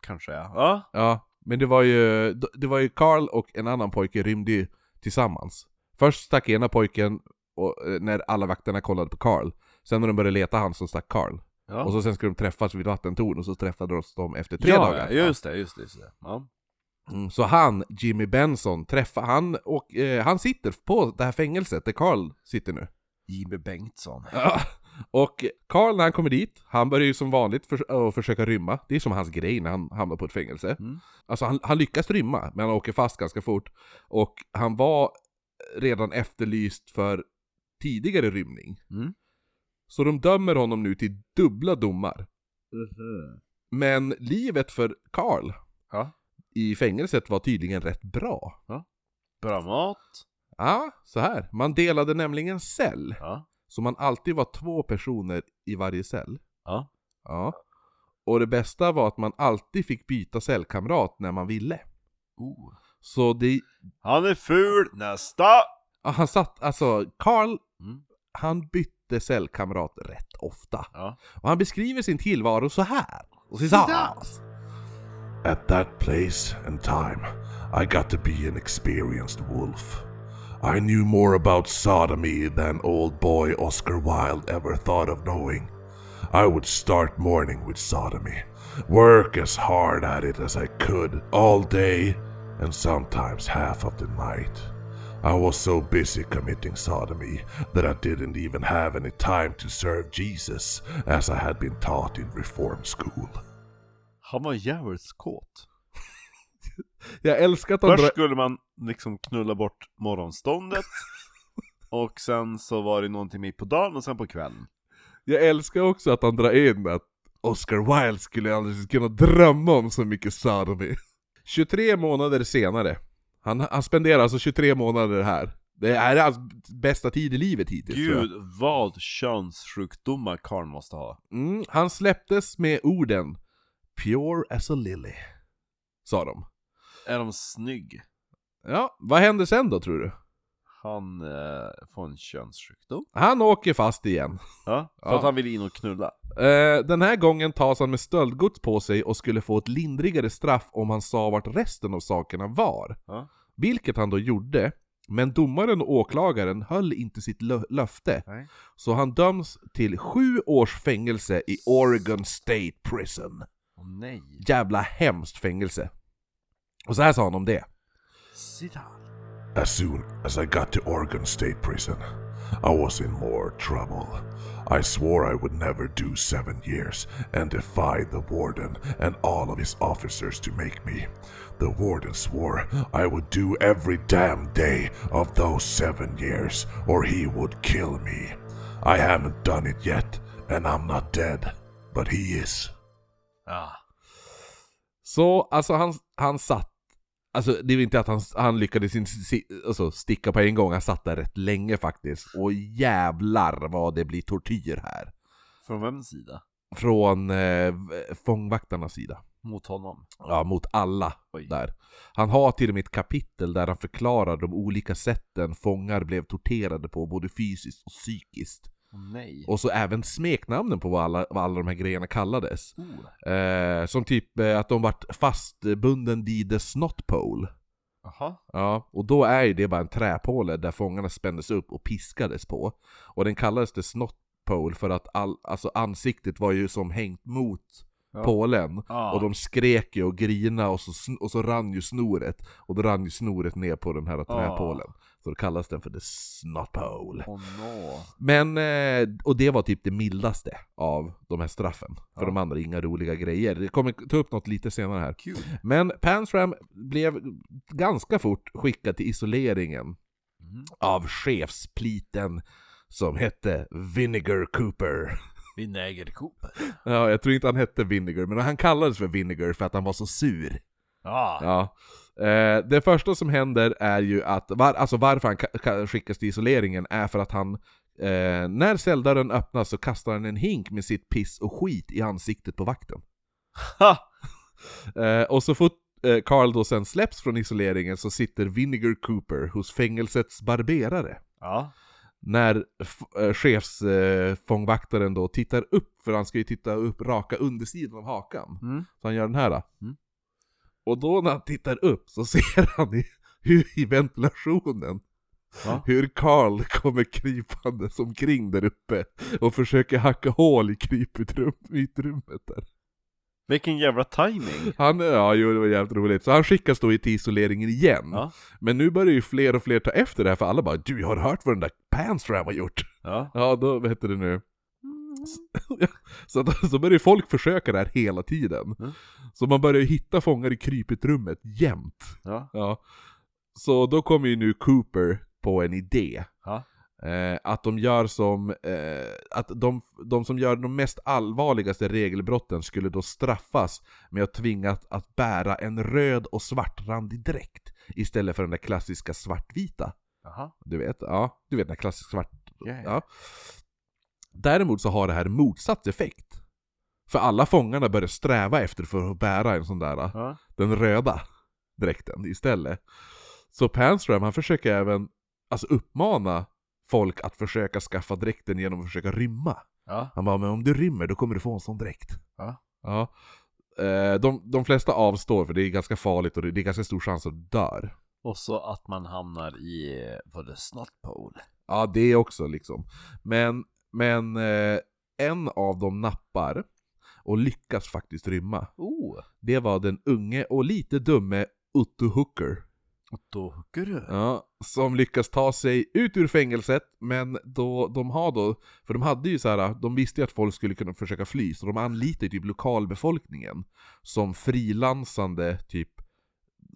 Kanske ja. Ja. Ja, men det var ju, det var ju Carl och en annan pojke rymde ju tillsammans Först stack ena pojken och, eh, när alla vakterna kollade på Carl. Sen när de började leta han så stack Carl. Ja. Och så sen skulle de träffas vid vattentorn och så träffades de efter tre ja, dagar. Ja, just det, just det. Just det. Ja. Mm, så han, Jimmy Benson, träffar han och eh, han sitter på det här fängelset där Carl sitter nu. Jimmy Bengtsson. Ja. Och Carl när han kommer dit, han börjar ju som vanligt för, att försöka rymma. Det är som hans grej när han hamnar på ett fängelse. Mm. Alltså han, han lyckas rymma, men han åker fast ganska fort. Och han var redan efterlyst för tidigare rymning. Mm. Så de dömer honom nu till dubbla domar. Men livet för Carl Ja. I fängelset var tydligen rätt bra. Bra mat. Ja, så här. Man delade nämligen cell. Ja. Så man alltid var två personer i varje cell. Ja. Ja. Och det bästa var att man alltid fick byta cellkamrat när man ville. Oh. Så det... Han är ful, nästa! ja, Han satt, alltså, Carl, Mm. han bytte cellkamrat rätt ofta. Ja. Och han beskriver sin tillvaro så här. Och så. At that place and time, I got to be an experienced wolf. I knew more about sodomy than old boy Oscar Wilde ever thought of knowing. I would start morning with sodomy, work as hard at it as I could all day and sometimes half of the night. I was so busy committing sodomy that I didn't even have any time to serve Jesus as I had been taught in reform school. Han var djävulskåt. Jag älskar att han Först skulle man liksom knulla bort morgonståndet. och sen så var det någonting mitt på dagen och sen på kvällen. Jag älskar också att han drar in att Oscar Wilde skulle aldrig kunna drömma om så mycket sodomy. 23 månader senare, han, han spenderar alltså 23 månader här. Det här är hans bästa tid i livet hittills. Gud vad könssjukdomar karln måste ha. Mm, han släpptes med orden 'Pure as a lily' Sa de. Är de snygg? Ja, vad händer sen då tror du? Han eh, får en könssjukdom. Han åker fast igen. Ja, för Ja. att han vill in och knulla. Eh, den här gången tas han med stöldgods på sig och skulle få ett lindrigare straff om han sa vart resten av sakerna var. Ja. Vilket han då gjorde, men domaren och åklagaren höll inte sitt lö- löfte. Nej. Så han döms till sju års fängelse i Oregon State Prison. Åh nej. Jävla hemskt fängelse. Och så här sa han om det. Sidan. As soon as I got to Oregon State Prison, I was in more trouble. I swore I would never do seven years and defied the warden and all of his officers to make me. The warden swore I would do every damn day of those seven years or he would kill me. I haven't done it yet and I'm not dead, but he is. Ah. Så alltså han, han satt, alltså det är inte att han, han lyckades si, alltså, sticka på en gång, han satt där rätt länge faktiskt. Och jävlar vad det blir tortyr här. Från vems sida? Från eh, fångvaktarnas sida. Mot honom? Ja, mot alla Oj. där. Han har till och med ett kapitel där han förklarar de olika sätten fångar blev torterade på, både fysiskt och psykiskt. Nej. Och så även smeknamnen på vad alla, vad alla de här grejerna kallades. Oh. Eh, som typ eh, att de vart fastbunden vid the snot pole. Jaha. Ja, och då är ju det bara en träpåle där fångarna spändes upp och piskades på. Och den kallades the snot pole för att all, alltså ansiktet var ju som hängt mot Ja. pålen. Ah. Och de skrek ju och grina och så, och så rann ju snoret. Och då rann ju snoret ner på den här träpålen. Så då kallas den för the snot pole. Åh no. Men, eh, och det var typ det mildaste av de här straffen. För Ja. de andra inga roliga grejer. Jag kommer ta upp något lite senare här. Kul. Men Pansram blev ganska fort skickad till isoleringen Mm. av chefspliten som hette Vinegar Cooper. Vinägerkoper. Ja, jag tror inte han hette Vinegar, men han kallades för Vinegar för att han var så sur. Ah. Ja. Eh, det första som händer är ju att, var, alltså varför han ka- ka- skickas till isoleringen är för att han eh, När celldörren öppnas så kastar han en hink med sitt piss och skit i ansiktet på vakten. Eh, och så fort eh, Carl då sen släpps från isoleringen så sitter Vinegar Cooper hos fängelsets barberare. Ja. När f- eh, chefsfångvaktaren då tittar upp, för han ska ju titta upp raka undersidan av hakan. Mm. Så han gör den här. Mm. Och då när han tittar upp så ser han i, hur i ventilationen Ja. hur Karl kommer krypandes omkring där uppe och försöker hacka hål i kryputrymmet där. Vilken jävla timing. Han, ja jo det var jävligt roligt. Så han skickas då till isoleringen igen. Ja. Men nu börjar ju fler och fler ta efter det här för alla bara Du har hört vad den där Panstram har gjort? Ja. Ja då, vad heter det nu? Så, att, så börjar ju folk försöka det här hela tiden. Mm. Så man börjar ju hitta fångar i kryputrummet jämt. Ja. Ja. Så då kommer ju nu Cooper på en idé. Ja. Eh, att de gör som, eh, att de, de som gör de mest allvarligaste regelbrotten skulle då straffas med att tvingas att bära en röd och svartrandig dräkt istället för den där klassiska svartvita. Jaha. Du vet, ja, du vet den där klassiska svart... Ja, ja. Däremot så har det här motsatt effekt. För alla fångarna börjar sträva efter för att bära en sån där, Ja. den röda dräkten istället. Så Panstram han försöker även alltså uppmana folk att försöka skaffa dräkten genom att försöka rymma. Ja. Han bara, men om du rymmer då kommer du få en sån dräkt. Ja. Ja. Eh, De, de flesta avstår för det är ganska farligt och det det är ganska stor chans att du dör. Och så att man hamnar i, på the snot pole. Ja, det också liksom. Men, men eh, en av dem nappar och lyckas faktiskt rymma. Oh! Det var den unge och lite dumme Otto Hooker. Du. Ja, som lyckas ta sig ut ur fängelset, men då, de har då, för de hade ju så här, de visste ju att folk skulle kunna försöka fly, så de anlitade ju typ lokalbefolkningen som frilansande typ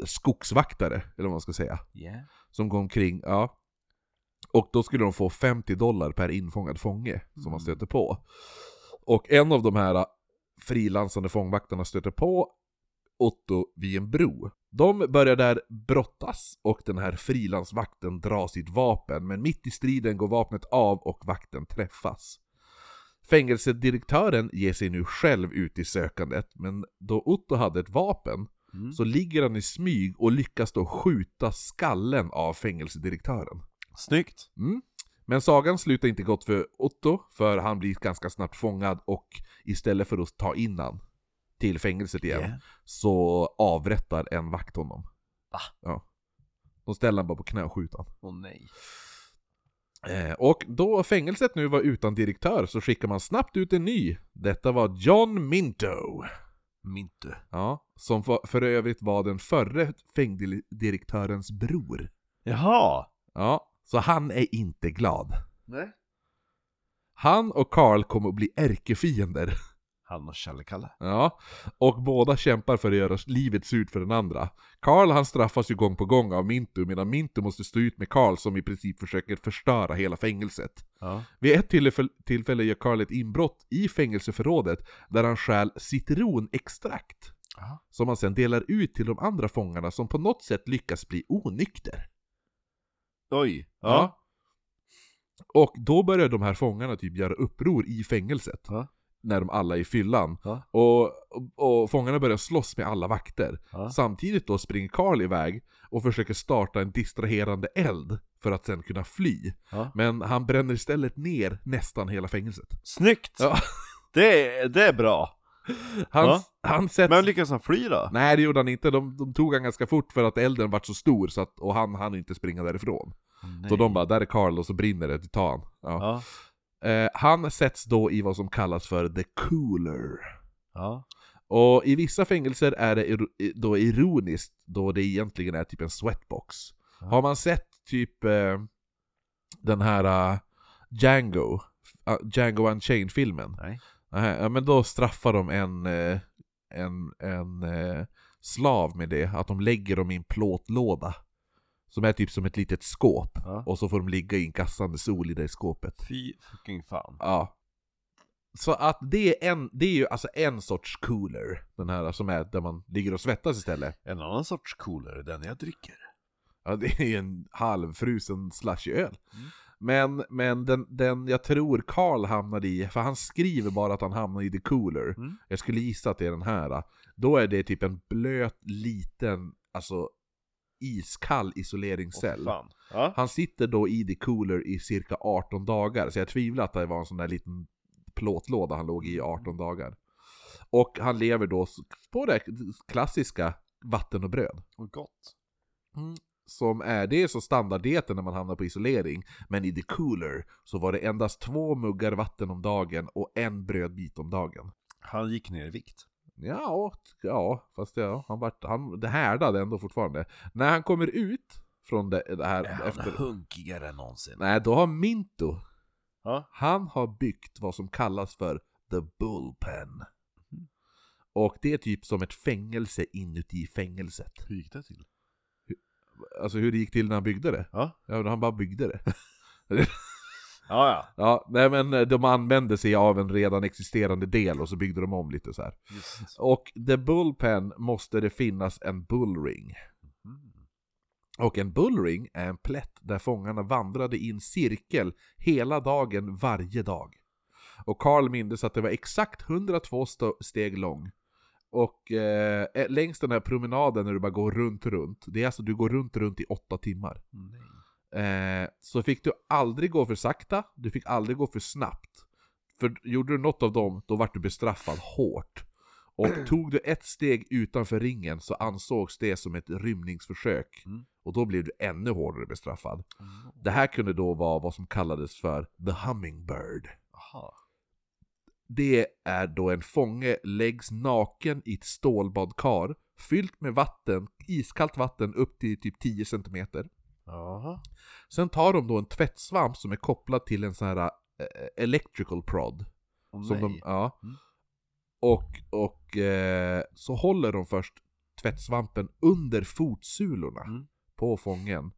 skogsvaktare, eller vad man ska säga. Yeah. Som går omkring, ja. Och då skulle de få 50 dollar per infångad fånge som man Mm. stöter på. Och en av de här frilansande fångvaktarna stöter på Otto vid en bro. De börjar där brottas och den här frilansvakten drar sitt vapen, men mitt i striden går vapnet av och vakten träffas. Fängelsedirektören ger sig nu själv ut i sökandet, men då Otto hade ett vapen Mm. så ligger han i smyg och lyckas då skjuta skallen av fängelsedirektören. Snyggt! Mm. Men sagan slutar inte gott för Otto, för han blir ganska snabbt fångad och istället för att ta in han till fängelset igen Yeah. så avrättar en vakt honom. Va? Ja. De ställer han bara på knä och skjuter han. Åh nej. Eh, och då fängelset nu var utan direktör så skickar man snabbt ut en ny. Detta var John Minto. Mintu. Ja, som för, för övrigt var den förre fängdirektörens bror. Jaha! Ja, så han är inte glad. Nej. Han och Carl kommer att bli ärkefiender. Han och Kalle. Ja, och båda kämpar för att göra livet surt för den andra. Carl han straffas ju gång på gång av Mintu, medan Mintu måste stå ut med Carl som i princip försöker förstöra hela fängelset. Ja. Vid ett tillfälle, tillfälle gör Carl ett inbrott i fängelseförrådet där han stjäl citronextrakt. Ja. Som han sedan delar ut till de andra fångarna som på något sätt lyckas bli onykter. Oj. Ja. Och då börjar de här fångarna typ göra uppror i fängelset. Ja. När de alla är i fyllan. Ja. Och, och, och fångarna börjar slåss med alla vakter. Ja. Samtidigt då springer Carl iväg och försöker starta en distraherande eld för att sen kunna fly. Ja. Men han bränner istället ner nästan hela fängelset. Snyggt! Det, är, det är bra. Han, han sätts... Men lyckas han fly då? Nej det gjorde han inte, de, de tog han ganska fort för att elden var så stor så att, och han hann inte springa därifrån. Nej. Så de bara, där är Carl och så brinner det, ta han. Ja. Eh, han sätts då i vad som kallas för the cooler. Ja. Och i vissa fängelser är det då ironiskt, då det egentligen är typ en sweatbox. Ja. Har man sett typ eh, den här eh, Django, uh, Django Unchained-filmen? Nej. Ja, men då straffar de en, en, en eh, slav med det, att de lägger dem i en plåtlåda. Som är typ som ett litet skåp. Ja. Och så får de ligga i en gassande sol i det skåpet. Fy fucking fan. Ja. Så att det är, en, det är ju alltså en sorts cooler, den här som är där man ligger och svettas istället. En annan sorts coolare, den jag dricker. Ja, det är en halvfrusen slushy öl. Mm. Men, men den, den jag tror Carl hamnade i, för han skriver bara att han hamnade i the cooler. Mm. Jag skulle gissa att det är den här. Då är det typ en blöt, liten, alltså iskall isoleringscell. fan. Ja. Han sitter då i the cooler i cirka 18 dagar, så jag tvivlar att det var en sån där liten plåtlåda han låg i i 18 dagar. Och han lever då på det klassiska vatten och bröd. Och gott. Mm. som är, det är så standarddieten när man hamnar på isolering, men i the cooler så var det endast två muggar vatten om dagen och en brödbit om dagen. Han gick ner i vikt. Ja, ja, fast ja, han vart, han, det härdade ändå fortfarande. När han kommer ut från det, det här efter... hunkigare än någonsin. Nej, då har Minto, Ja. han har byggt vad som kallas för The Bullpen. Och det är typ som ett fängelse inuti fängelset. Hur gick det till? Alltså hur det gick till när han byggde det? Ja. Ja, han bara byggde det. Ja, ja. Ja, nej men eh, de använde sig av en redan existerande del och så byggde de om lite så här. Just. Och The Bullpen måste det finnas en bullring. Mm. Och en bullring är en plätt där fångarna vandrade i en cirkel hela dagen varje dag. Och Carl mindes att det var exakt 102 sto- steg lång. Och eh, längs den här promenaden när du bara går runt, runt. Det är alltså du går runt, runt i åtta timmar. Nej. Eh, så fick du aldrig gå för sakta, du fick aldrig gå för snabbt. För gjorde du något av dem, då vart du bestraffad hårt. Och tog du ett steg utanför ringen så ansågs det som ett rymningsförsök. Mm. Och då blev du ännu hårdare bestraffad. Det här kunde då vara vad som kallades för the hummingbird. Aha. Det är då en fånge läggs naken i ett stålbadkar fyllt med vatten, iskallt vatten upp till typ 10 cm. Jaha. Sen tar de då en tvättsvamp som är kopplad till en sån här eh, electrical prod. Åh, Som de, nej. ja. Mm. Och, och eh, så håller de först tvättsvampen under fotsulorna Mm. på fången.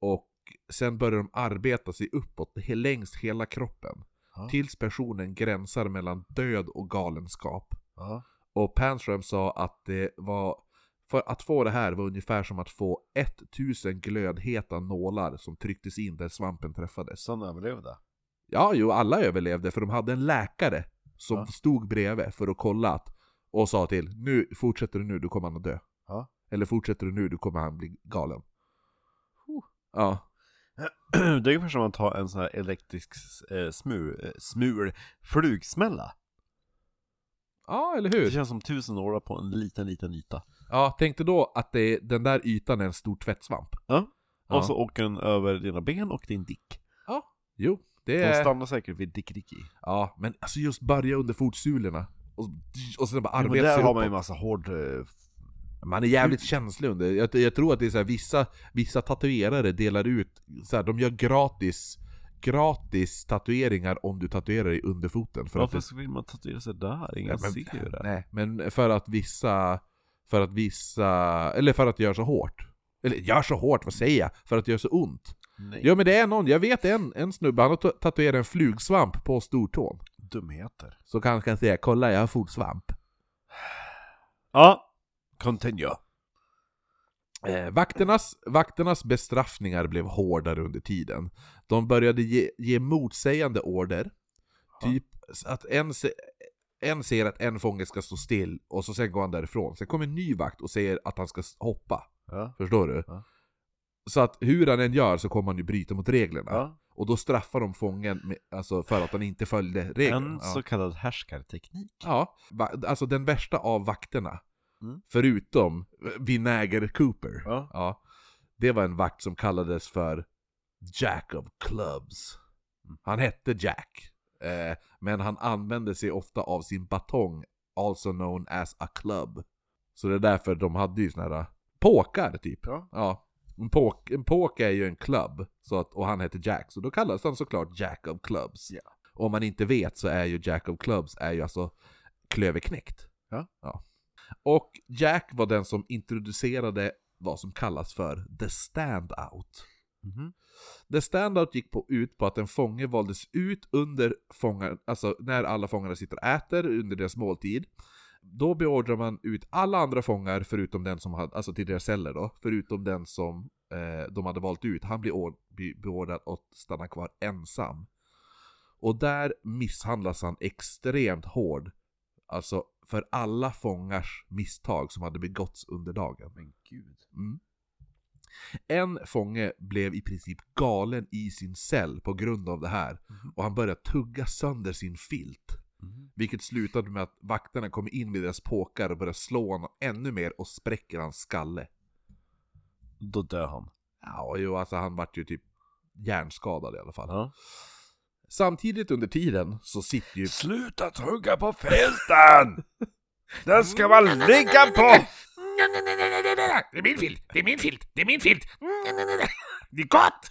Och sen börjar de arbeta sig uppåt längs hela kroppen. Ja. Tills personen gränsar mellan död och galenskap. Ja. Och Panström sa att det var för att få det här var ungefär som att få 1000 glödheta nålar som trycktes in där svampen träffades. Så han överlevde? Ja, jo, alla överlevde för de hade en läkare som Ja. stod bredvid för att kolla att och sa till nu fortsätter du nu, du kommer han att dö. Ja. Eller fortsätter du nu, du kommer han bli galen. Ja, Det är ungefär som att ta en sån här elektrisk eh, smur, eh, smur, flugsmälla. ja eller Det hur? känns som tusen nålar på en liten, liten yta. Ja, tänk dig då att det, den där ytan är en stor tvättsvamp. Ja. Ja. Och så åker den över dina ben och din dick. Ja, jo, det De är... stannar säkert vid dick dicky. Ja, men alltså just börja under fotsulorna. Och, och sen bara Ja, men arbeta där sig har man ju massa hård... eh, Man är jävligt känslig under. Jag, jag tror att det är så här, vissa, vissa tatuerare delar ut, så här, de gör gratis gratis tatueringar om du tatuerar dig under foten. För att Varför det, så vill man tatuera sig där? Ingen Ja, men- ser det. nej, men för att vissa, för att vissa, eller för att göra så hårt. Eller gör så hårt, vad säger jag? För att göra så ont. Nej. Ja men det är någon, jag vet en, en snubbe, han har ta- tatuerat en flugsvamp på stortån. Dumheter. Så kanske kan säga 'Kolla jag har fotsvamp' Ja, continue. Eh, vakternas, vakternas bestraffningar blev hårdare under tiden. De började ge, ge motsägande order. Ja. Typ att en, en säger att en fånge ska stå still och så sen går han därifrån. Sen kommer en ny vakt och säger att han ska hoppa. Ja. Förstår du? Ja. Så att hur han än gör så kommer han ju bryta mot reglerna. Ja. Och då straffar de fången med, alltså för att han inte följde reglerna. En så kallad härskarteknik. Ja, alltså den värsta av vakterna. Mm. Förutom Vinäger Cooper. Ja. Ja. Det var en vakt som kallades för Jack of Clubs. Mm. Han hette Jack. Eh, men han använde sig ofta av sin batong, also known as a club. Så det är därför de hade ju såna här påkar typ. Ja. Ja. En påk, en påk är ju en club, så att, och han heter Jack, så då kallas han såklart Jack of Clubs. Ja. Om man inte vet så är ju Jack of Clubs är ju alltså klöverknäckt. Ja. ja. Och Jack var den som introducerade vad som kallas för the standout. Mhm. The standout gick på, ut på att en fånge valdes ut under fångar, alltså när alla fångarna sitter och äter under deras måltid. Då beordrar man ut alla andra fångar förutom den som hade, alltså till deras celler då, förutom den som eh, de hade valt ut. Han blir ord- be- beordrad att stanna kvar ensam. Och där misshandlas han extremt hård. Alltså för alla fångars misstag som hade begåtts under dagen. Men gud. Mm. En fånge blev i princip galen i sin cell på grund av det här. Mhm. Och han började tugga sönder sin filt. Mhm. Vilket slutade med att vakterna kommer in med deras påkar och börjar slå honom ännu mer och spräcker hans skalle. Då dör han. Ja, jo, alltså han vart ju typ hjärnskadad i alla fall. Ja. Samtidigt under tiden så sitter ju... Sluta tugga på filten! Den ska man ligga på! Det är min filt! Det är min filt! Det är min filt! Det är gott!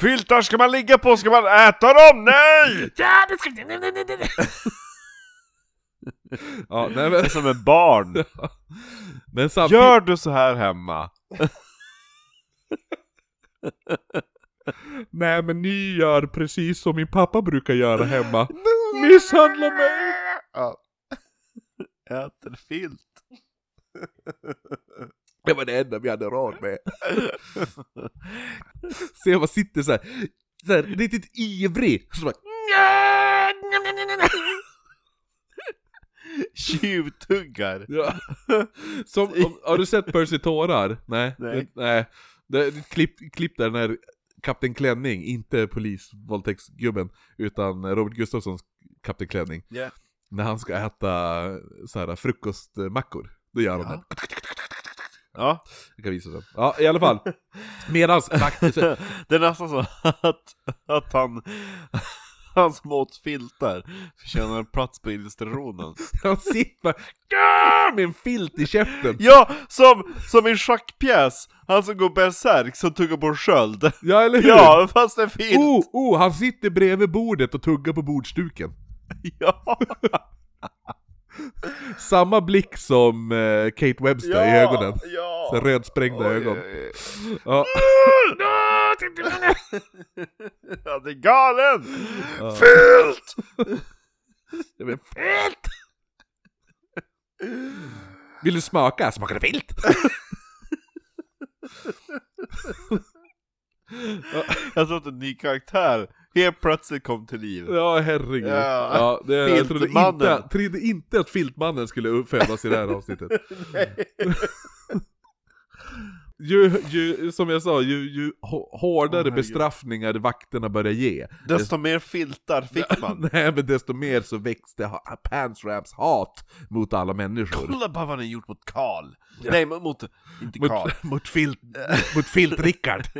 Filtar ska man ligga på, ska man äta dem? Nej! Ja, det ska... Ja, nej men... Det är som en barn. Men samtidigt... Gör du så här hemma? Nej men ni gör precis som min pappa brukar göra hemma. Misshandla mig! Ja. Äter filt. Det var det enda vi hade råd med. Så jag bara sitter så här, så här riktigt ivrig. Så bara, Tjuvtuggar. ja. Som, om, har du sett Percy Tårar? Nej. Nej. Nej. Det är ett klipp, klipp där när Kapten Klänning, inte polisvåldtäktsgubben, utan Robert Gustafssons Kapten Klänning. Yeah. När han ska äta så här, frukostmackor, då gör han Ja. det. Ja, Jag kan visa sen. Ja, i alla fall. Medans det är nästan så att, att han, han som åt filtar förtjänar en plats på illustrationen. Han sitter bara med en filt i käften. Ja, som, som i schackpjäs, han som går bärsärk som tuggar på en sköld. Ja, eller hur? Ja, fast är filt. Oh, oh, han sitter bredvid bordet och tuggar på bordsduken. Ja, Samma blick som eh, Kate Webster ja, i ögonen. Ja. Så rödsprängda Oj, ögon. oj, oj. Ja. Ja, det är galen! Ja. Filt! Ja, men filt! Vill du smaka? Smakar det filt? Jag tror att en ny karaktär helt plötsligt kom till liv. Ja, herregud. Ja. Ja, det, jag trodde inte, trodde inte att Filtmannen skulle födas i det här avsnittet. Ju, ju, som jag sa, ju, ju hå- hårdare herregud. bestraffningar vakterna börjar ge, Desto mer filtar fick man. Nej men desto mer så växte Pansrams hat mot alla människor. Kolla bara vad ni gjort mot Karl. Nej, mot, mot inte Karl. Mot, mot, filt, mot Filt-Rickard.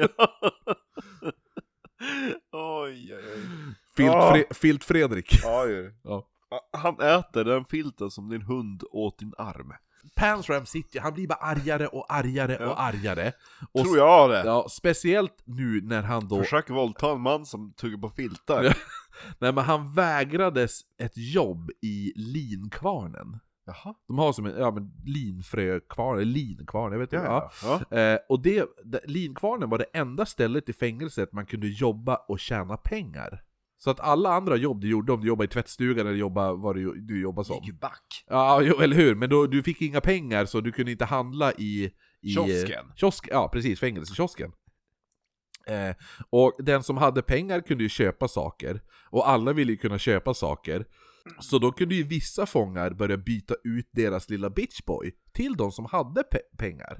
oj, oj, oj. Filt-Fre- Filt-Fredrik. Oj. Ja. Han äter den filten som din hund åt din arm. Pansram sitter, han blir bara argare och argare Ja. och argare. Och Tror jag det. Ja, speciellt nu när han då... Försök våldta en man som tuggar på filtar. Nej men han vägrades ett jobb i linkvarnen. Jaha. De har som en, ja men linfrökvarn, eller linkvarn, jag vet inte. Ja, Ja. ja. Eh, och det, linkvarnen var det enda stället i fängelset man kunde jobba och tjäna pengar. Så att alla andra jobb du gjorde, om du jobbade i tvättstugan eller jobbade vad du, du jobbade som. Gick back. Ja, eller hur? Men då, du fick inga pengar så du kunde inte handla i... i Kiosken. Kiosk, ja, precis. Fängelsekiosken. Eh, och den som hade pengar kunde ju köpa saker. Och alla ville ju kunna köpa saker. Så då kunde ju vissa fångar börja byta ut deras lilla bitchboy till de som hade pe- pengar.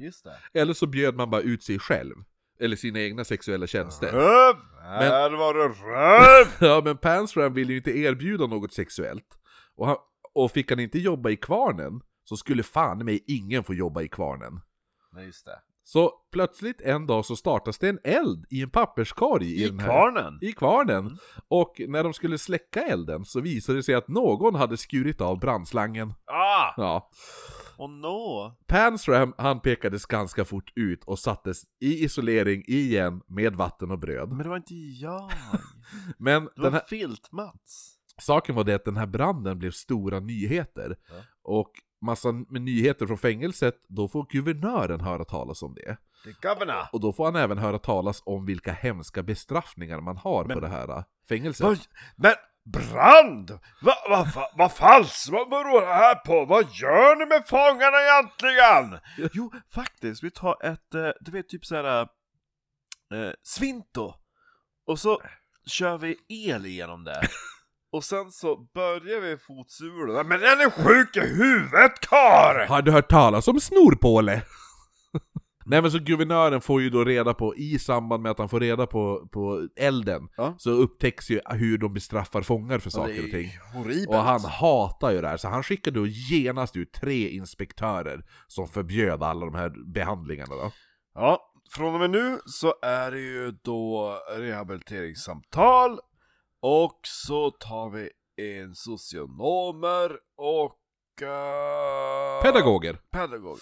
Eller så bjöd man bara ut sig själv. Eller sina egna sexuella tjänster. Röv! Här var det röv! Ja men Pansram ville ju inte erbjuda något sexuellt. Och, han, och fick han inte jobba i kvarnen, så skulle fan mig ingen få jobba i kvarnen. Nej, just det. Så plötsligt en dag så startas det en eld i en papperskorg i, I den här, kvarnen? I kvarnen. Och när de skulle släcka elden så visade det sig att någon hade skurit av brandslangen. Ah! Ja. Och nå! Pansram han pekades ganska fort ut och sattes i isolering igen med vatten och bröd. Men det var inte jag. Men Det var här, Filt-Mats. Saken var det att den här branden blev stora nyheter. Ja. Och massa med nyheter från fängelset, då får guvernören höra talas om det. Det. Och då får han även höra talas om vilka hemska bestraffningar man har på Men- det här äh, fängelset. Vad, men brand! Vad va, va, va falskt? Vad beror det här på? Vad gör ni med fångarna egentligen? Jo, faktiskt, vi tar ett, eh, du vet typ såhär, eh, svinto. Och så kör vi el igenom det. Och sen så börjar vi fotsulorna. Men är ni sjuk i huvudet karl? Har du hört talas om snorpåle? Nej men så guvernören får ju då reda på, i samband med att han får reda på, på elden, Ja. så upptäcks ju hur de bestraffar fångar för saker och ting. horribelt. Och han hatar ju det här, så han skickade då genast ut tre inspektörer som förbjöd alla de här behandlingarna då. Ja, från och med nu så är det ju då rehabiliteringssamtal och så tar vi in socionomer och... eh, Pedagoger! Pedagog.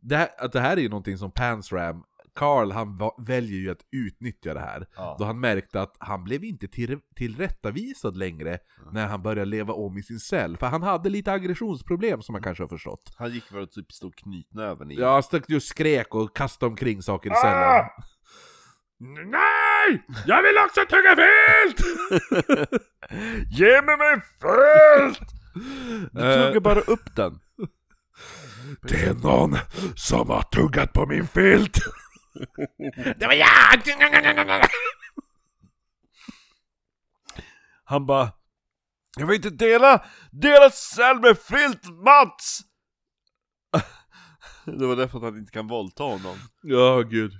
Det här, det här är ju någonting som Pansram, Carl han väljer ju att utnyttja det här. Ja. Då han märkte att han blev inte till, tillrättavisad längre när han började leva om i sin cell. För han hade lite aggressionsproblem som man kanske har förstått. Han gick väl och typ stod knytnäven i. Ja, stod just skrek och kastade omkring saker i cellen. Nej! Jag vill också tugga vilt! Ge mig min filt! Du tuggar bara upp den. Det är någon som har tuggat på min filt! Det var jag! Han bara Jag vill inte dela deras cell med filt Mats! Det var därför att han inte kan våldta honom. Ja, gud.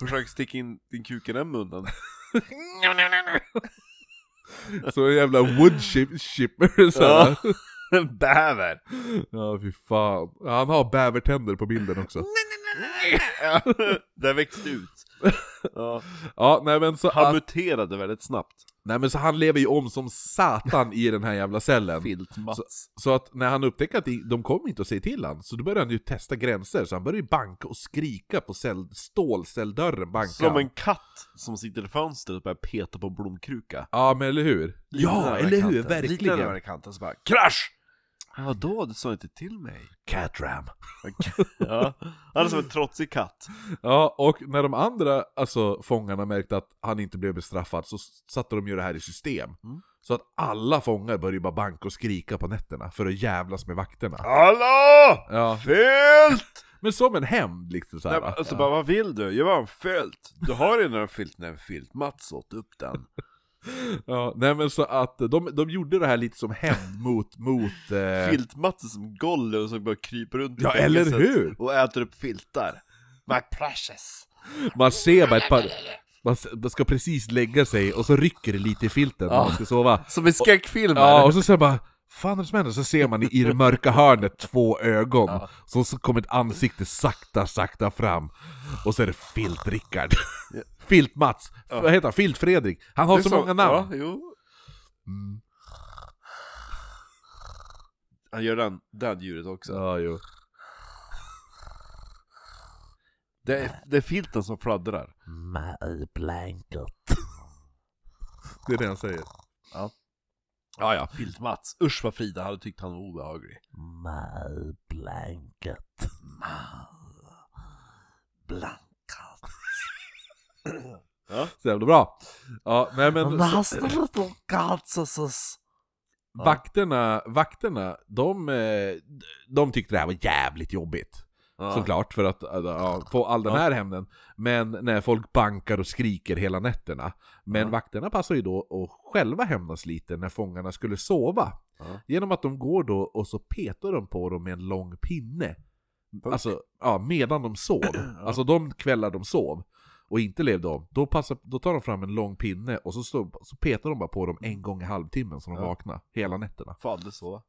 Försök sticka in din kuk i den munnen. Så en jävla woodchip chipper så här. En bäver! Ja, fy fan. Han har bävertänder på bilden också. Ja, det växte ut. Ja. Ja, nej men så Han att, muterade väldigt snabbt. nej men så han lever ju om som satan i den här jävla cellen. Filt-Mats. Så att när han upptäcker att de- kommer inte att säga till han, så då börjar han ju testa gränser, så han börjar ju banka och skrika på cell, stålcelldörren, banka Som en katt som sitter i fönstret och börjar peta på en blomkruka. Ja men eller hur? Ja, eller hur? Verkligen! Lite kanten så bara KRASH! Ja, vadå? Du sa inte till mig. Catram. Ja, han är som en trotsig katt. Ja, och när de andra alltså, fångarna märkte att han inte blev bestraffad så satte de ju det här i system. Mm. Så att alla fångar började bara banka och skrika på nätterna för att jävlas med vakterna. Hallå! Ja, Filt! men som en hämnd liksom såhär. Nej, men alltså bara, vad vill du? Jag var en filt. Du har redan en filt, nej en filt. Mats åt upp den. Ja, nej men så att de, de gjorde det här lite som hämnd mot, mot... Eh, Filt-Mats är som Gollum som bara kryper runt i Ja, eller hur? Och äter upp filtar. My precious. man ser bara ett par... Man ska precis lägga sig och så rycker det lite i filten när man ska sova. Som i skräckfilmer. Ja, och så säger bara Fan är det som händer? Så ser man i det mörka hörnet två ögon, så, så kommer ett ansikte sakta, sakta fram Och så är det Filt-Rickard Filt-Mats, vad heter han? Filt-Fredrik Han har så, är många namn! Ja, jo. Mm. Han gör den, den ljudet också. Ja, jo. Det, är, det är filten som fladdrar. My blanket Det är det han säger Ja. Ja, ja Filt-Mats. Usch vad Frida hade tyckt han var obehaglig. My blanket Blankat. ja. Så jävla bra! Ja, nej men vakterna, vakterna, de, eh, de tyckte det här var jävligt jobbigt Ja. Såklart, för att äh, ja, få all den här hämnden. Men när folk bankar och skriker hela nätterna. Men Ja. vakterna passar ju då att själva hämnas lite när fångarna skulle sova. Genom att de går då och så petar de på dem med en lång pinne. Punk. Alltså, ja, medan de sov. Alltså de kvällar de sov och inte levde om, då, passar, då tar de fram en lång pinne och så, står, så petar de bara på dem en gång i halvtimmen så de Ja. vaknar hela nätterna. Fan det så.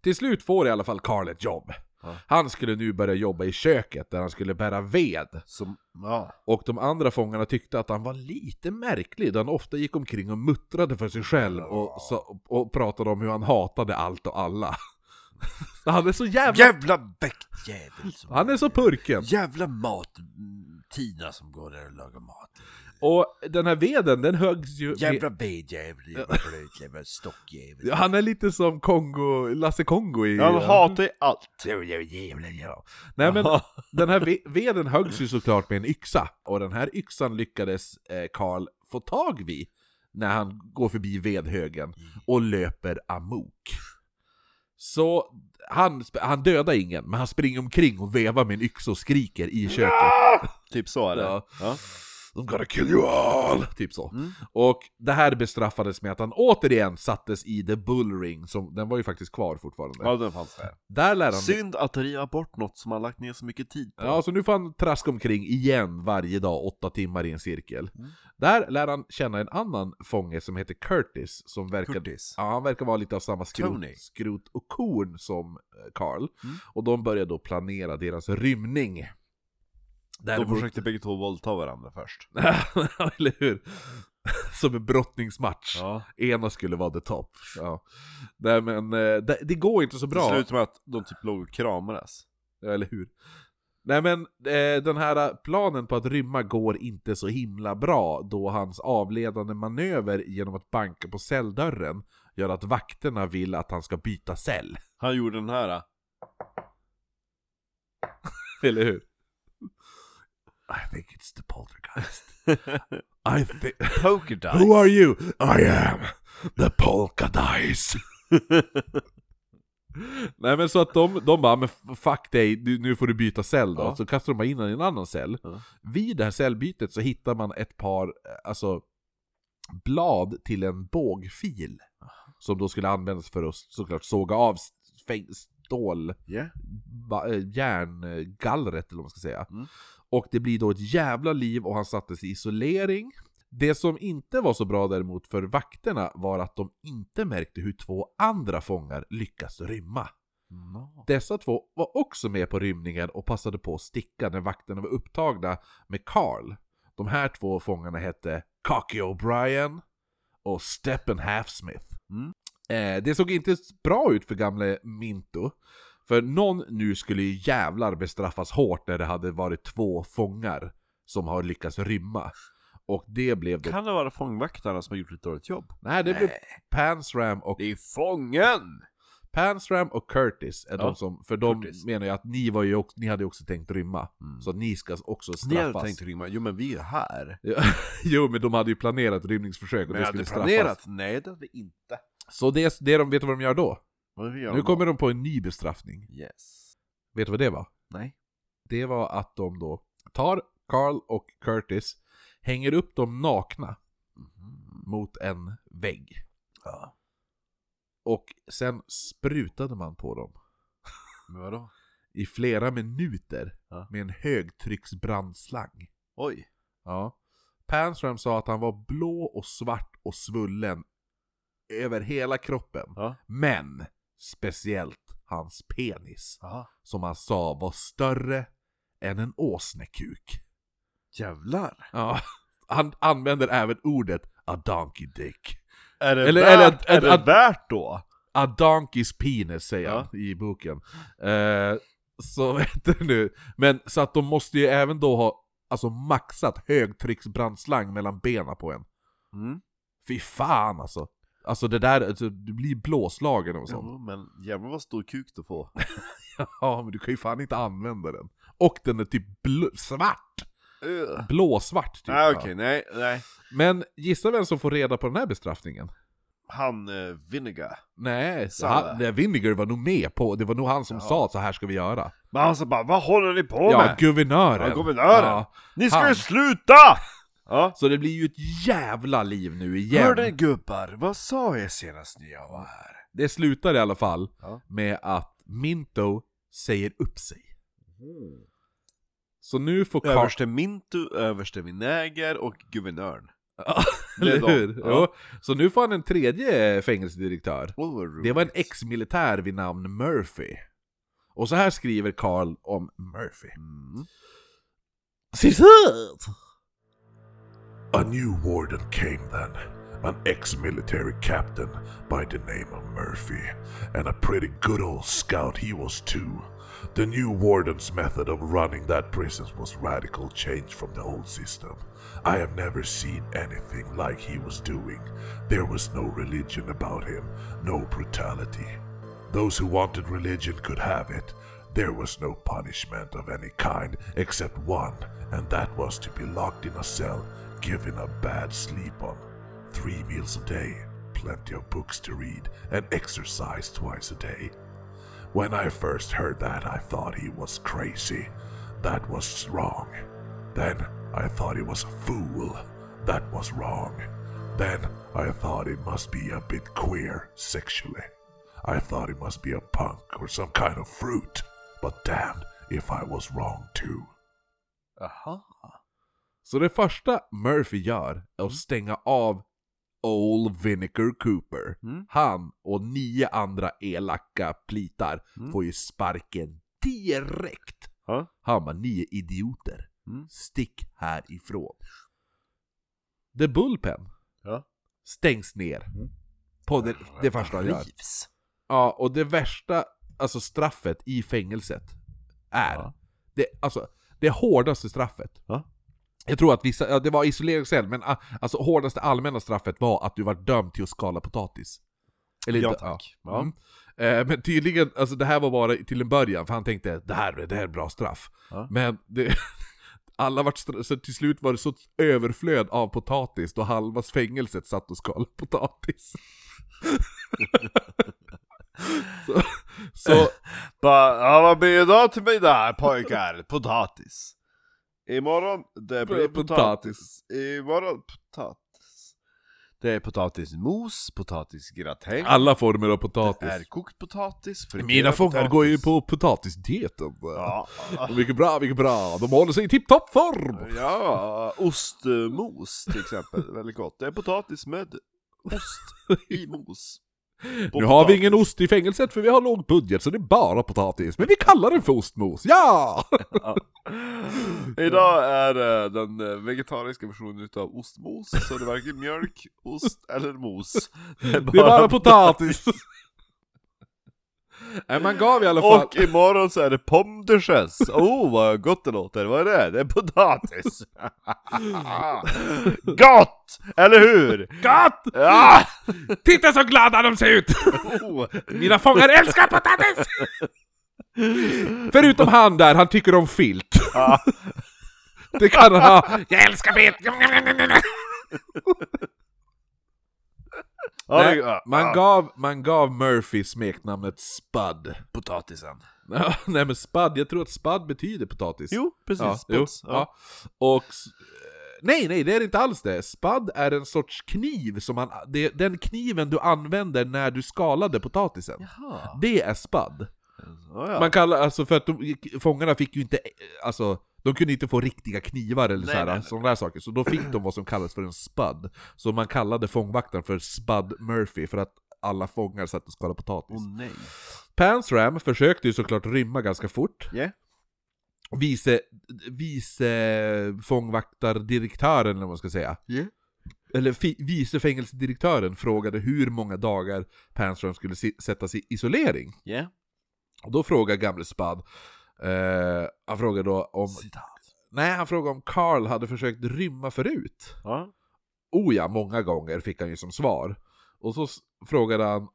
Till slut får i alla fall Karl ett jobb. Ja. Han skulle nu börja jobba i köket där han skulle bära ved. Som, ja. Och de andra fångarna tyckte att han var lite märklig då han ofta gick omkring och muttrade för sig själv och, så, och pratade om hur han hatade allt och alla. Han är så jävla... Jävla bäckjävel som... Han är så purken! Jävla mat... Tina som går där och lagar mat. Och den här veden, den högs ju... Jävla vedjävel, jävla blöt, jävla stockjävel. Ja, Han är lite som Kongo, Lasse Kongo i... Han hatar ju allt. Nej men Ja. den här ve- veden höggs ju såklart med en yxa, och den här yxan lyckades eh, Karl få tag vid när han går förbi vedhögen och löper amok. Så han, han dödar ingen, men han springer omkring och vevar med en yxa och skriker i köket. Typ så är det. Ja. Ja. I'm gonna kill you all! Typ så. Mm. Och det här bestraffades med att han återigen sattes i the bullring, som, den var ju faktiskt kvar fortfarande. Ja, den fanns där. Där lär han... Synd att riva bort något som har lagt ner så mycket tid på. Ja, så nu får han traska omkring igen varje dag, åtta timmar i en cirkel. Mm. Där lär han känna en annan fånge som heter Curtis, som verkar, Curtis. Ja, han verkar vara lite av samma skrot, Tony. skrot och korn som eh, Carl. Mm. Och de börjar då planera deras rymning. De Däremot- försökte bägge två våldta varandra först. Eller hur? Som en brottningsmatch. Ja. Ena skulle vara the top. Ja. Nej men, eh, det, det går inte så Det bra. slutade med att de typ låg och kramades. Ja, Eller hur? Nej men, eh, den här planen på att rymma går inte så himla bra då hans avledande manöver genom att banka på celldörren gör att vakterna vill att han ska byta cell. Han gjorde den här. Eller hur? I think it's the poltergeist. I think... Poker dice. Who are you? I am the polka dice. Nej men så att de, de bara, men fuck dig, nu får du byta cell då. Ja. Så kastar de bara in honom i en annan cell. Ja. Vid det här cellbytet så hittar man ett par, eh, alltså, blad till en bågfil. Som då skulle användas för att såklart såga av stål, Yeah. ba- järngallret eller vad man ska säga. Mm. Och det blir då ett jävla liv och han sattes i isolering. Det som inte var så bra däremot för vakterna var att de inte märkte hur två andra fångar lyckas rymma. No. Dessa två var också med på rymningen och passade på att sticka när vakterna var upptagna med Carl. De här två fångarna hette Cocky O'Brien och Steppen Halfsmith. Mm. Eh, det såg inte bra ut för gamle Minto. För någon nu skulle ju jävlar bestraffas hårt när det hade varit två fångar som har lyckats rymma. Och det blev då... Kan det vara fångvaktarna som har gjort ett dåligt jobb? Nej, det blev Pansram och Det är fången! Pansram och Curtis är Ja, de som, för de Curtis. menar ju att ni, var ju också, ni hade också tänkt rymma. Mm. Så ni ska också Ni straffas. hade tänkt rymma, jo men vi är här. Jo, men de hade ju planerat rymningsförsök och Men det skulle hade straffas. planerat? Nej det hade vi inte. Så det, det de vet du vad de gör då? Vad gör Nu då? kommer de på en ny bestraffning. Yes. Vet du vad det var? Nej. Det var att de då tar Carl och Curtis, hänger upp dem nakna Mhm. mot en vägg. Ja. Och sen sprutade man på dem Men vadå? i flera minuter Ja. med en högtrycksbrandslang. Oj. Ja. Pansram sa att han var blå och svart och svullen över hela kroppen. Ja. Men speciellt hans penis, Aha. som han sa var större än en åsnekuk. Jävlar. Ja. Han använder även ordet a donkey dick. Är det Eller- värt, eller är det att- värt då? A donkey's penis säger Ja. han i boken. Eh, så vet du nu. Men så att de måste ju även då ha alltså maxat högtrycksbrandslang mellan benen på en. Mm. Fy fan alltså. Alltså det där, alltså, du blir blåslagen och sånt. Jo, men jävlar vad stor kuk du får. Ja, men du kan ju fan inte använda den. Och den är typ svart! Uh. Blåsvart typ. Ja. okej, nej, nej. Men gissa vem som får reda på den här bestraffningen? Han eh, Vinegar. Nej, han, nej, Vinegar var nog med på, det var nog han som Ja. sa att så här ska vi göra. Men han sa bara, vad håller ni på Ja, med? guvernören! Ja, guvernören. Ja. Ni ska han. ju sluta! Ja. Så det blir ju ett jävla liv nu igen. Hörde gubbar, vad sa jag senast när jag var här? Det slutar i alla fall Ja. med att Minto säger upp sig. Så nu får Carl... Överste Mintu, överste Vinäger och guvernören. Ja, eller hur? Ja. Så nu får han en tredje fängelsedirektör. Oh, Det var en ex-militär vid namn Murphy. Och så här skriver Carl om Murphy. Mm. Citat! A new warden came then, an ex military captain by the name of Murphy, and a pretty good old scout he was too. The new warden's method of running that prison was radical change from the old system. I have never seen anything like he was doing. There was no religion about him, no brutality. Those who wanted religion could have it. There was no punishment of any kind except one, and that was to be locked in a cell, given a bad sleep on. Three meals a day, plenty of books to read, and exercise twice a day. When I first heard that, I thought he was crazy. That was wrong. Then I thought he was a fool. That was wrong. Then I thought he must be a bit queer sexually. I thought he must be a punk or some kind of fruit. But damned if I was wrong too. Aha. Så det första Murphy gör är att stänga av Old Vinegar Cooper. Mm. Han och nio andra elaka plitar Mm. får ju sparken direkt. Ja. Han bara, ni är idioter. Mm. Stick härifrån. The Bullpen Ja. stängs ner. Mm. På det, det första han gör. Ja, och det värsta alltså straffet i fängelset är, Ja. det, alltså, det hårdaste straffet. Ja. Jag tror att vissa, det var isoleringscell, men ah, alltså hårdaste allmänna straffet var att du var dömd till att skala potatis. Eller, Ja tack. Ja. Mm. Eh, men tydligen, alltså det här var bara till en början, för han tänkte det här, det här är bra straff. Ja. Men det, alla vart så till slut var det så överflöd av potatis då halva fängelset satt och skalade potatis. så, så Bara, ja, vad blir det idag till middag pojkar? Potatis. Imorgon, det blir Potatis. Imorgon, potatis. Det är potatismos, potatisgratäng. alla former av Det potatis. är kokt potatis. Mina fångar går ju på potatisdieten. Ja, Mycket bra, mycket bra. De håller sig i tipptopp form. ja, ostmos till exempel. Väldigt gott. Det är potatis med ost i mos. På Nu har vi potatis. ingen ost i fängelset för vi har låg budget så det är bara potatis. Men vi kallar den för ostmos, ja! Ja. Idag är det den eh, vegetariska versionen utav ostmos, så det är varken mjölk, ost eller mos. Det är Det är bara potatis. Nej, man gav i alla fall... Och imorgon så är det pomme de. Oh vad gott det låter, vad är det? Det är potatis! gott! Eller hur? Gott! Ja! Titta så glada de ser ut! Oh. Mina fångar älskar potatis! Förutom han där, han tycker om filt. Ja. Det kan han ha. Jag älskar filt! Nej, man, gav, man gav Murphy smeknamnet Spud. potatisen. Nej men Spud, jag tror att Spud betyder potatis. Jo, precis. Ja, jo, ja. Och... Nej, nej, det är inte alls det. Spud är en sorts kniv som man... Det den kniven du använder när du skalade potatisen. Jaha. Det är spud. Ja, ja. Man kallar, alltså för att de, fångarna fick ju inte, eh, alltså, de kunde inte få riktiga knivar eller Nej, nej, nej. sådana där saker, så då fick de vad som kallas för en spud. Så man kallade fångvaktaren för Spud Murphy, för att alla fångar satt och skalade potatis. Åh nej. Pansram försökte ju såklart rymma ganska fort, Yeah. vice, vice fångvaktardirektören eller vad man ska säga, Yeah. eller vice fängelsedirektören frågade hur många dagar Pansram skulle si, sättas i isolering. Yeah. Och då frågar gamle Spud, eh, han frågar då om, Citat. nej han frågar om Carl hade försökt rymma förut. Ja. Oh ja, många gånger fick han ju som svar. Och så frågade han,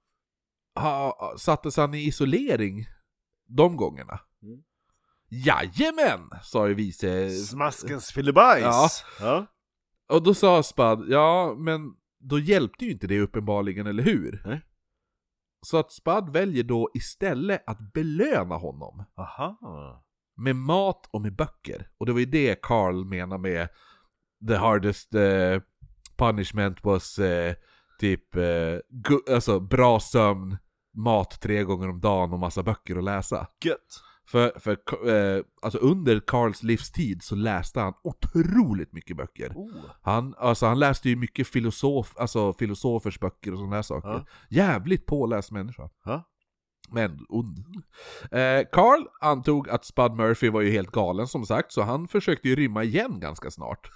ha, sattes han i isolering de gångerna? Mm. Jajamän, sa ju vice... Smaskens filibajs! Ja. ja. Och då sa Spud, ja men då hjälpte ju inte det uppenbarligen, eller hur? Nej. Så att Spud väljer då istället att belöna honom. Aha. med mat och med böcker. Och det var ju det Carl menar med the hardest eh, punishment was eh, typ gu- alltså bra sömn, mat tre gånger om dagen och massa böcker att läsa. Gött. För, för eh, alltså under Carls livstid så läste han otroligt mycket böcker. Oh. Han, alltså han läste ju mycket filosof, alltså filosofers böcker och sådana där saker. Ja. Jävligt påläst människa. Ja. Men ond. Eh, Carl antog att Spud Murphy var ju helt galen som sagt, så han försökte ju rymma igen ganska snart.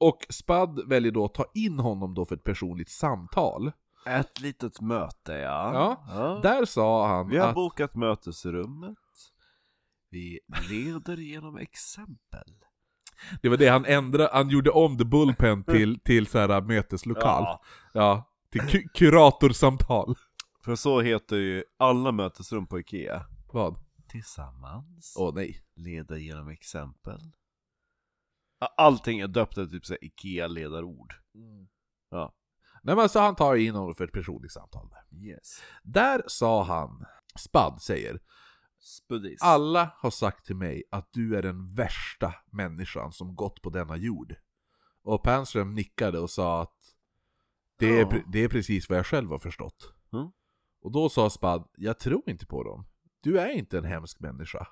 Och Spud väljer då att ta in honom då för ett personligt samtal. Ett litet möte ja. Ja. Där sa han Vi har att... bokat mötesrummet. Vi leder genom exempel. Det var det han ändrade, han gjorde om The Bullpen till, till så här möteslokal. Ja, Ja. till ku- kuratorsamtal. För så heter ju alla mötesrum på Ikea. Vad? Tillsammans. Åh nej. Leda genom exempel. Allting är döpt efter typ såhär Ikea-ledarord. Ja. Nej men så han tar in honom för ett personligt samtal där. Yes. Där sa han, Spud säger, Spuddis. Alla har sagt till mig att du är den värsta människan som gått på denna jord. Och Panström nickade och sa att det är, Ja. det är precis vad jag själv har förstått. Mm. Och då sa Spad, jag tror inte på dem. Du är inte en hemsk människa.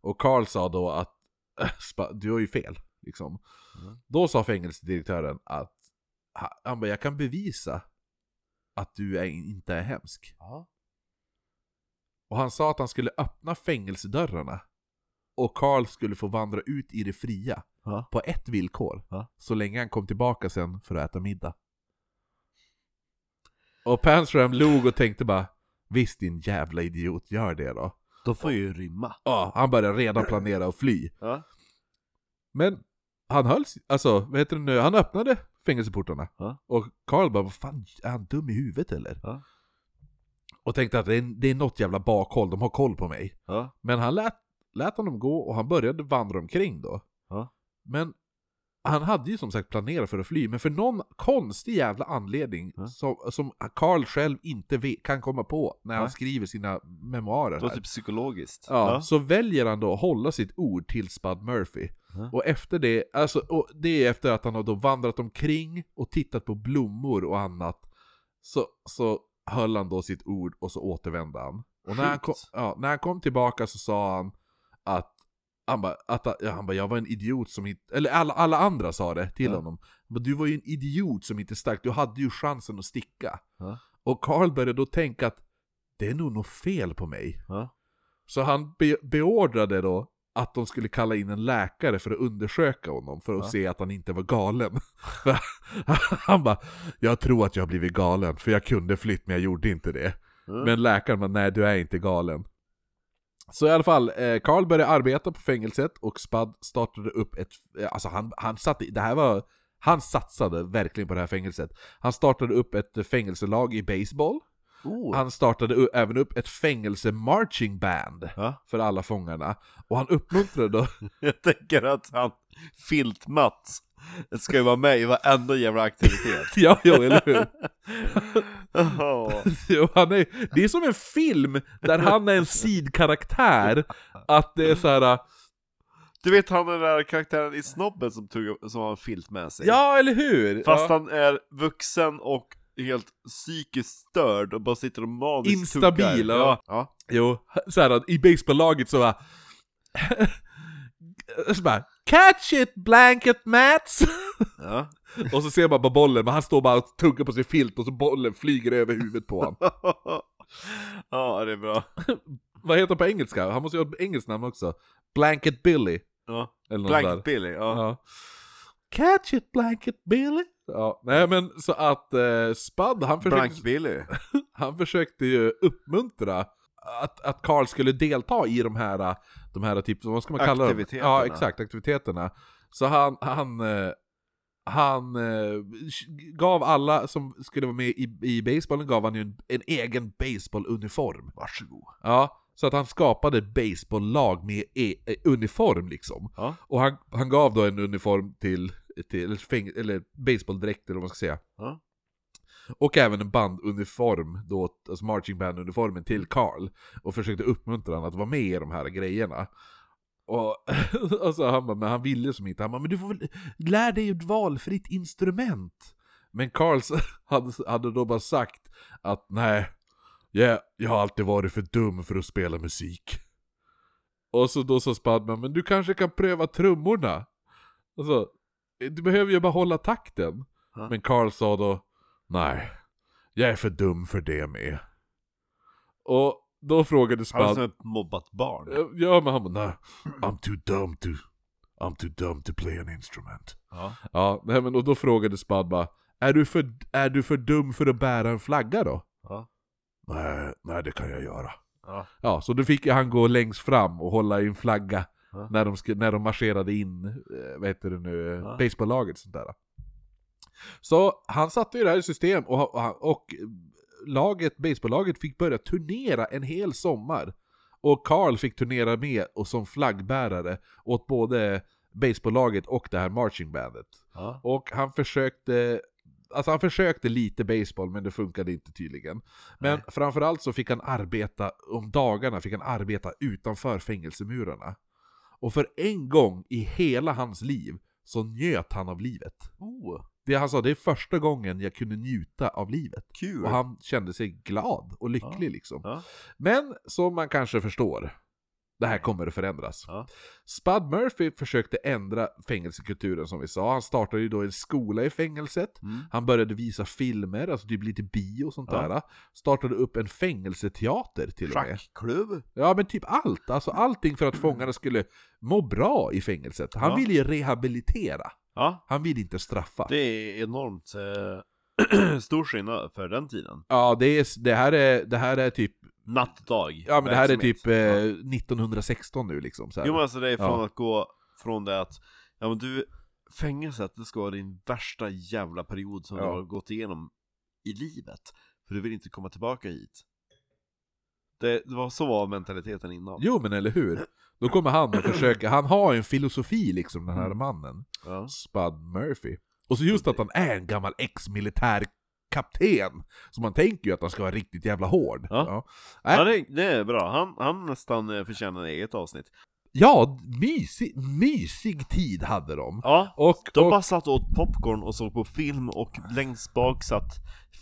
Och Carl sa då att, Spad, du har ju fel. Liksom. Mm. Då sa fängelsedirektören att, ha- han bara, jag kan bevisa att du är, inte är hemsk. Ja. Och han sa att han skulle öppna fängelsedörrarna. Och Carl skulle få vandra ut i det fria. Ja. På ett villkor. Ja. Så länge han kom tillbaka sen för att äta middag. Och Panstram log och tänkte bara Visst din jävla idiot, gör det då. Då får jag ju rymma. Ja, han började redan planera att fly. Ja. Men han höll alltså, vad heter det nu, han öppnade fängelseportarna. Ja. Och Carl bara, vad fan, är han dum i huvudet eller? Ja. Och tänkte att det är, det är något jävla bakhåll, de har koll på mig. Ja. Men han lät, lät honom gå och han började vandra omkring då. Ja. Men han hade ju som sagt planerat för att fly, men för någon konstig jävla anledning Ja. som, som Carl själv inte vet, kan komma på när han Ja. skriver sina memoarer Det var här. typ psykologiskt. Ja, så väljer han då att hålla sitt ord till Spud Murphy. Ja. Och efter det, alltså, och det är efter att han har då vandrat omkring och tittat på blommor och annat. Så, så höll han då sitt ord och så återvände han. Och när han, kom, ja, när han kom tillbaka så sa han att han bara, att, ja, han bara, jag var en idiot som inte, eller alla, alla andra sa det till Ja. honom. Men du var ju en idiot som inte stack, du hade ju chansen att sticka. Ja. Och Carl började då tänka att det är nog något fel på mig. Så han be beordrade då att de skulle kalla in en läkare för att undersöka honom för att Ja. se att han inte var galen. Han bara, jag tror att jag har blivit galen för jag kunde flytt men jag gjorde inte det. Mm. Men läkaren bara, nej du är inte galen. Så i alla fall, eh, Carl började arbeta på fängelset och Spud startade upp ett, eh, alltså han, han satte, det här var, han satsade verkligen på det här fängelset. Han startade upp ett eh, fängelselag i baseball. Oh. Han startade även upp ett fängelse marching band Ja. för alla fångarna. Och han uppmuntrade då... Jag tänker att han, Filt-Mats, ska ju vara med i varenda jävla aktivitet. ja, jo, eller hur? Jo, han är, det är som en film där han är en sidkaraktär. Att det är så här. Du vet han den där karaktären i Snobben som, tog, som har en filt med sig? ja eller hur? Fast ja. han är vuxen och helt psykiskt störd och bara sitter och maniskt Instabil, ja. ja. Jo, så här, i baseballlaget så bara... så bara Catch it blanket mats! ja. och så ser man bara bollen, men han står bara och tuggar på sin filt och så bollen flyger över huvudet på honom. ja, det är bra. Vad heter han på engelska? Han måste ju ha ett engelskt namn också. Blanket Billy. Ja. Eller Blanket. Billy, ja. Ja. Catch it Blanket Billy. Ja, nej men så att eh, Spud, han försökte, han försökte ju uppmuntra att, att Carl skulle delta i de här, de här typ, vad ska man kalla dem? Ja, exakt, aktiviteterna. Så han, han, eh, han eh, gav alla som skulle vara med i, i basebollen, gav han ju en, en egen baseballuniform. Varsågod. Ja, så att han skapade baseballlag med e eh, uniform liksom. Ja. Och han, han gav då en uniform till, till eller, fäng, eller baseballdräkt eller vad man ska säga. Ja. Och även en banduniform, då, alltså marching band-uniformen till Carl. Och försökte uppmuntra honom att vara med i de här grejerna. Och, och så han bara, men han ville som inte, han bara, men du får väl lära dig ett valfritt instrument. Men Carl s- hade, hade då bara sagt att nej, jag, jag har alltid varit för dum för att spela musik. Och så då sa Spadman, men du kanske kan pröva trummorna? Alltså, du behöver ju bara hålla takten. Ja. Men Carl sa då, nej, jag är för dum för det med. Och då frågade Han är som ett mobbat barn. ja men han bara, nej, I'm too dumb to, I'm too dumb to play an instrument. Ja. Ja, nej men och då frågade Spad bara, är du, för, är du för dum för att bära en flagga då? Ja. Nej, nej det kan jag göra. Ja. Ja, så då fick han gå längst fram och hålla i en flagga Ja. när, de när de marscherade in, eh, vad heter det nu, eh, Ja. baseballaget och sånt där. Så han satte ju det här i system och, och, och laget, baseballaget fick börja turnera en hel sommar. Och Carl fick turnera med och som flaggbärare åt både baseballaget och det här marchingbandet. Ja. Och han försökte alltså han försökte lite baseball men det funkade inte tydligen. Men Nej. framförallt så fick han arbeta, om dagarna fick han arbeta utanför fängelsemurarna. Och för en gång i hela hans liv så njöt han av livet. Oh, Det han sa, det är första gången jag kunde njuta av livet. kul! Och han kände sig glad och lycklig liksom. Ja. Men som man kanske förstår, det här kommer att förändras. Ja. Spud Murphy försökte ändra fängelsekulturen som vi sa. Han startade ju då en skola i fängelset. Mm. Han började visa filmer, alltså typ lite bio och sånt Ja. där. Startade upp en fängelseteater till och med. Schackklubb? Ja men typ allt, alltså allting för att fångarna skulle må bra i fängelset. Han Ja. ville ju rehabilitera. Ja, Han ville inte straffa. det är enormt eh, stor skillnad för den tiden. Ja, det, är, det, här är, det här är typ Nattdag. Ja men det här är typ eh, Ja. 1916 nu liksom så här. Jo men alltså det är från Ja. att gå från det att, ja men du, fängelset det ska vara din värsta jävla period som Ja. du har gått igenom i livet. För du vill inte komma tillbaka hit. Det, det var så var mentaliteten innan. Jo men eller hur? Då kommer han och försöker, han har en filosofi liksom den här Mm. mannen. Ja. Spud Murphy. Och så just att han är en gammal ex-militär kapten. Så man tänker ju att han ska vara riktigt jävla hård. Ja. Nej, Ja, det, det är bra. Han, han nästan eh, förtjänar ett eget avsnitt. ja mysig, mysig tid hade de. Ja, Och, de och bara satt och åt popcorn och såg på film och längst bak satt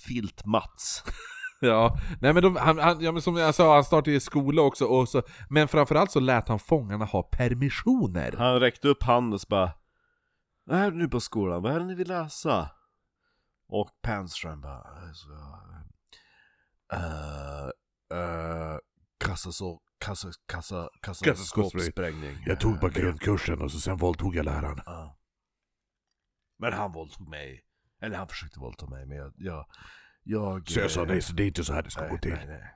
Filt-Mats. ja, nej men, de, han, han, ja, men som jag sa, han startade ju skola också, och så, men framförallt så lät han fångarna ha permissioner. Han räckte upp handen och så bara Vad är det nu på skolan? Vad är det ni vill läsa? Och Panström bara alltså, uh, uh, kassa så, kassa, kassa, kassa, Kassaskåpssprängning. Jag tog bara grundkursen och så sen våldtog jag läraren. Ja. Men han våldtog mig. Eller han försökte våldta mig, men jag... jag, jag Så jag sa eh, nej, så det är inte så här det ska nej, gå till. Nej, nej.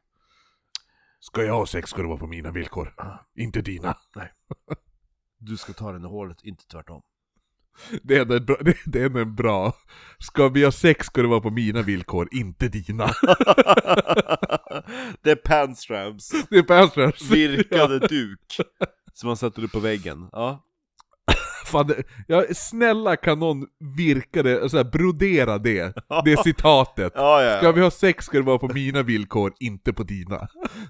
Ska jag ha sex ska det vara på mina villkor. Inte dina. Du ska ta den i hålet, inte tvärtom. Det är, en bra, det, är en bra... Ska vi ha sex ska det vara på mina villkor, inte dina. det är Panstrams Det är Panstrams. virkade duk. Som man sätter upp på väggen. Ja. Fan, det, ja, snälla kan någon virka det, så här, brodera det, det citatet. Ja, ja. Ska vi ha sex ska det vara på mina villkor, inte på dina.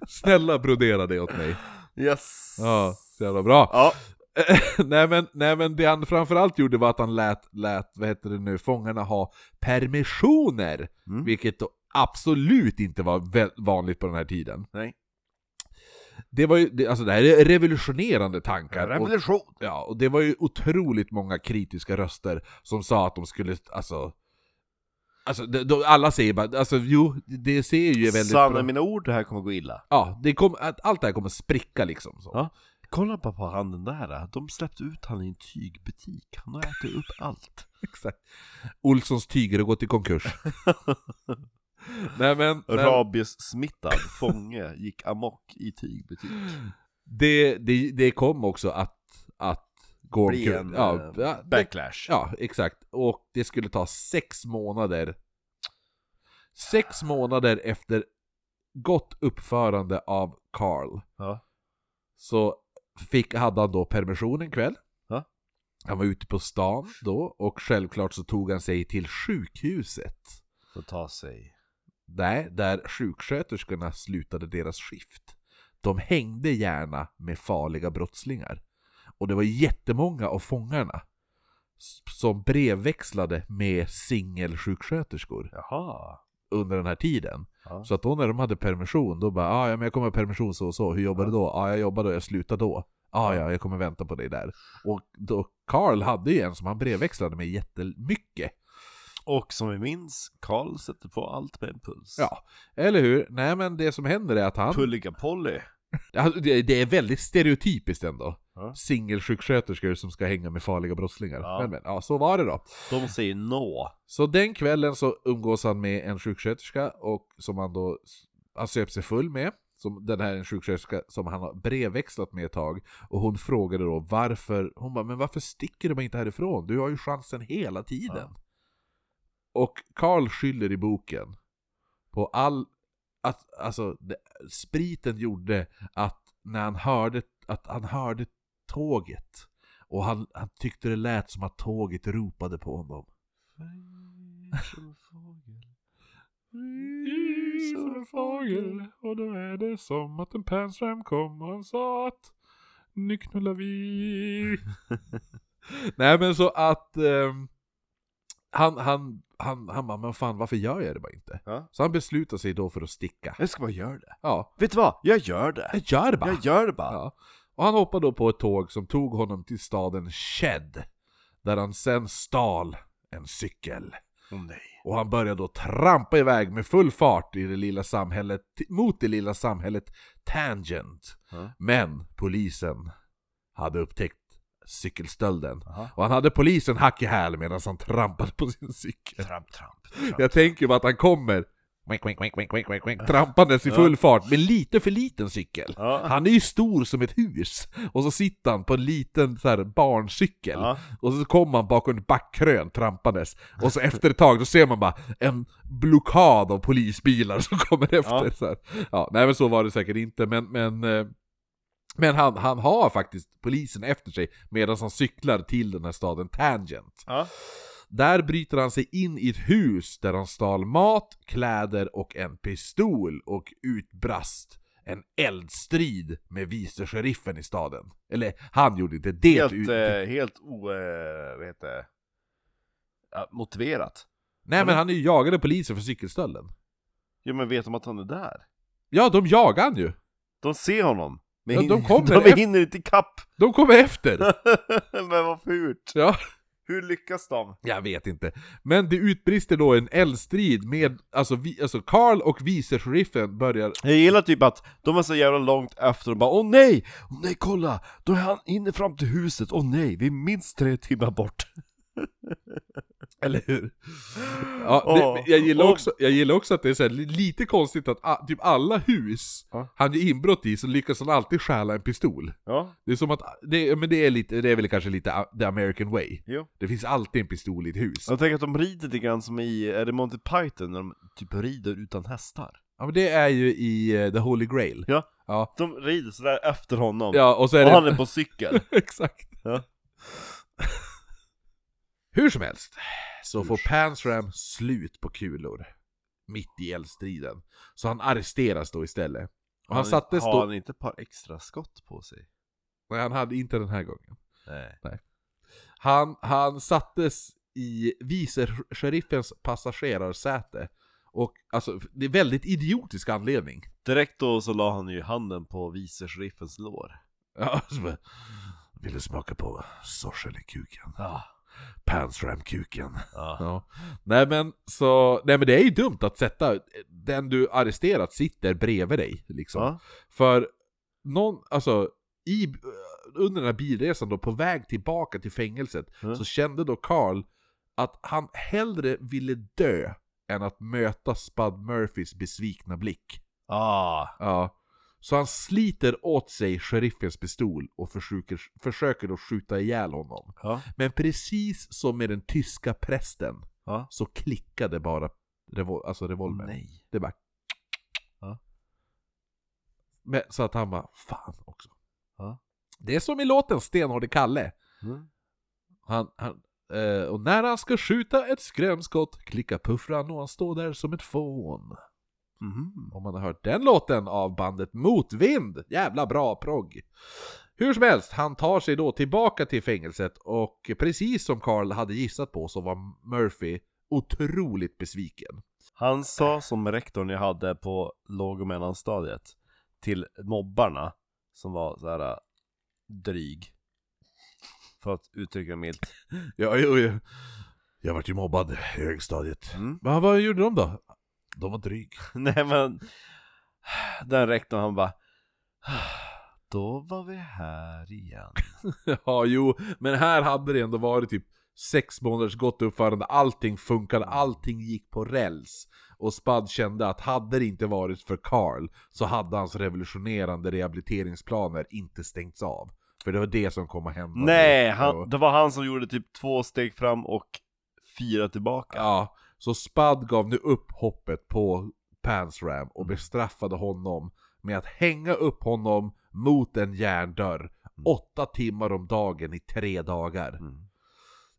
Snälla brodera det åt mig. Yes. Ja, så jävla bra. Ja. nej, men, nej men det han framförallt gjorde var att han lät, lät vad heter det nu, fångarna ha permissioner. Mm. Vilket då absolut inte var vanligt på den här tiden. Nej. Det var ju, det, alltså det här är revolutionerande tankar. Och, Revolution. ja, och det var ju otroligt många kritiska röster som sa att de skulle, alltså... Alltså, de, de, alla säger bara, alltså jo, det ser ju väldigt Sanna bra. mina ord, det här kommer gå illa. Ja, det kom, allt det här kommer spricka liksom. Så. Ja. Kolla bara på han den där, de släppte ut han i en tygbutik. Han har ätit upp allt. Exakt. Olssons tyger har gått i konkurs. nej men, nej, Rabies-smittad fånge gick amok i tygbutik. det, det, det kom också att, att gå Bli omkull. en ja, eh, ja, backlash. ja, exakt. Och det skulle ta sex månader. Sex månader efter gott uppförande av Carl. Ja. Så fick, hade han då permission en kväll. Ja. Han var ute på stan då och självklart så tog han sig till sjukhuset. Får ta sig. Nej, där sjuksköterskorna slutade deras skift. De hängde gärna med farliga brottslingar. Och det var jättemånga av fångarna som brevväxlade med singelsjuksköterskor Jaha. under den här tiden. Ja. Så att då när de hade permission, då bara ah, ja men jag kommer ha permission så och så, hur jobbar du då? Ja ah, jag jobbar då, jag slutar då. Ah, ja, jag kommer vänta på dig där. Och då, Carl hade ju en som han brevväxlade med jättemycket. Och som vi minns, Karl sätter på allt med en puls. Ja, eller hur? Nej men det som händer är att han... Pulliga Polly. Alltså, det, det är väldigt stereotypiskt ändå. Ja. Singelsjuksköterskor som ska hänga med farliga brottslingar. Ja. Men, men ja, så var det då. De säger nå. Så den kvällen så umgås han med en sjuksköterska och som han då han söp sig full med. Som, den här är en sjuksköterska som han har brevväxlat med ett tag. Och hon frågade då varför, hon bara 'Men varför sticker du bara inte härifrån? Du har ju chansen hela tiden' Och Karl skyller i boken på all, att, alltså det, spriten gjorde att när han hörde, att han hörde tåget och han, han tyckte det lät som att tåget ropade på honom. som fågel. Som en fågel och då är det som att en Pansram kom och han sa att nu knullar vi. Nej men så att ehm, han, han, han, han bara, men fan varför gör jag det bara inte? Ja. Så han beslutar sig då för att sticka. Jag ska bara göra det. Ja, Vet du vad? Jag gör det. jag gör det bara. Jag gör det bara. Ja. Och han hoppade då på ett tåg som tog honom till staden Shed. Där han sen stal en cykel. Åh nej. Och han började då trampa iväg med full fart i det lilla samhället, mot det lilla samhället Tangent. Ja. Men polisen hade upptäckt cykelstölden. Aha. Och han hade polisen hack i häl medan han trampade på sin cykel. Tramp, tramp, tramp. Jag tänker bara att han kommer wink, wink, wink, wink, wink, wink, wink, trampandes i full fart med lite för liten cykel. Ja. Han är ju stor som ett hus, och så sitter han på en liten så här, barncykel. Ja. Och så kommer han bakom en backkrön trampandes. Och så efter ett tag, då ser man bara en blockad av polisbilar som kommer efter. Ja. Så här. Ja, nej men så var det säkert inte, men, men, eh, men han, han har faktiskt polisen efter sig medan han cyklar till den här staden Tangent. Ja. Där bryter han sig in i ett hus där han stal mat, kläder och en pistol och utbrast en eldstrid med vice sheriffen i staden. Eller han gjorde inte det. Helt, ut... eh, helt o... Eh, vad heter det? Ja, motiverat. Nej men han är ju jagad av polisen för cykelstölden. Jo men vet de att han är där? Ja, de jagar han ju. De ser honom. Men Ja, de kommer de efter- hinner inte ikapp. De kommer efter. men vad fult. Ja. Hur lyckas de? Jag vet inte. Men det utbrister då en eldstrid med, alltså, vi, alltså Carl och vice sheriffen börjar Jag gillar typ att de är så jävla långt efter och bara Åh nej! Åh nej kolla! Då är han inne fram till huset, åh nej! Vi är minst tre timmar bort Eller hur? Ja, Åh. det, jag, gillar Åh. också, jag gillar också att det är så här, li- lite konstigt att ah, typ alla hus Ja. han gör inbrott i så lyckas han alltid stjäla en pistol. Ja, Det är som att, det, men det är, lite, det är väl kanske lite a- the American way. jo Det finns alltid en pistol i ett hus. Jag tänker att de rider lite grann som i, är det Monty Python när de typ rider utan hästar? Ja men det är ju i eh, The Holy Grail. Ja, Ja, de rider sådär efter honom ja och så är Och det... han är på cykel Exakt. Ja. Hur som helst, så får Pansram slut på kulor. Mitt i eldstriden. Så han arresteras då istället. Och han sattes Har då... han inte ett par extra skott på sig? Nej, han hade inte den här gången. Nej Han, han sattes i vice sheriffens passagerarsäte. Och alltså, det är väldigt idiotisk anledning. Direkt då så la han ju handen på vice sheriffens lår Ja, så bara, Vill du smaka på sorselekuken? Ja, Pansram-kuken. ja. Ja. Nej men så, nej men det är ju dumt att sätta den du arresterat sitter bredvid dig liksom. ja. För någon, alltså i, under den här bilresan då på väg tillbaka till fängelset Mm. så kände då Carl att han hellre ville dö än att möta Spud Murphys besvikna blick. Ah, Ja. Så han sliter åt sig sheriffens pistol och försöker, försöker då skjuta ihjäl honom. ja, Men precis som med den tyska prästen ja. så klickade bara revol alltså revolvern. Nej. Det bara... Ja. Men, så att han bara, fan också. Det är som i låten Stenhårde Kalle. Mm. Han, han, eh, och när han ska skjuta ett skrämskott klickar puffran och han står där som ett fån. Mhm. Om man har hört den låten av bandet Motvind. Jävla bra progg. Hur som helst, han tar sig då tillbaka till fängelset och precis som Carl hade gissat på så var Murphy otroligt besviken. Han sa som rektorn jag hade på låg och mellanstadiet Till mobbarna Som var så här äh, dryg För att uttrycka det milt Ja, jo, jo. Jag vart ju mobbad i högstadiet. mm. Men vad gjorde de då? De var dryg. Nej men Den rektorn han bara Då var vi här igen ja, jo, men här hade det ändå varit typ sex månaders gott uppförande, allting funkade, allting gick på räls. Och Spud kände att hade det inte varit för Carl så hade hans revolutionerande rehabiliteringsplaner inte stängts av. För det var det som kom att hända. Nej, han, det var han som gjorde typ två steg fram och fyra tillbaka Ja, så Spud gav nu upp hoppet på Pansram och bestraffade honom med att hänga upp honom mot en järndörr åtta timmar om dagen i tre dagar. mm.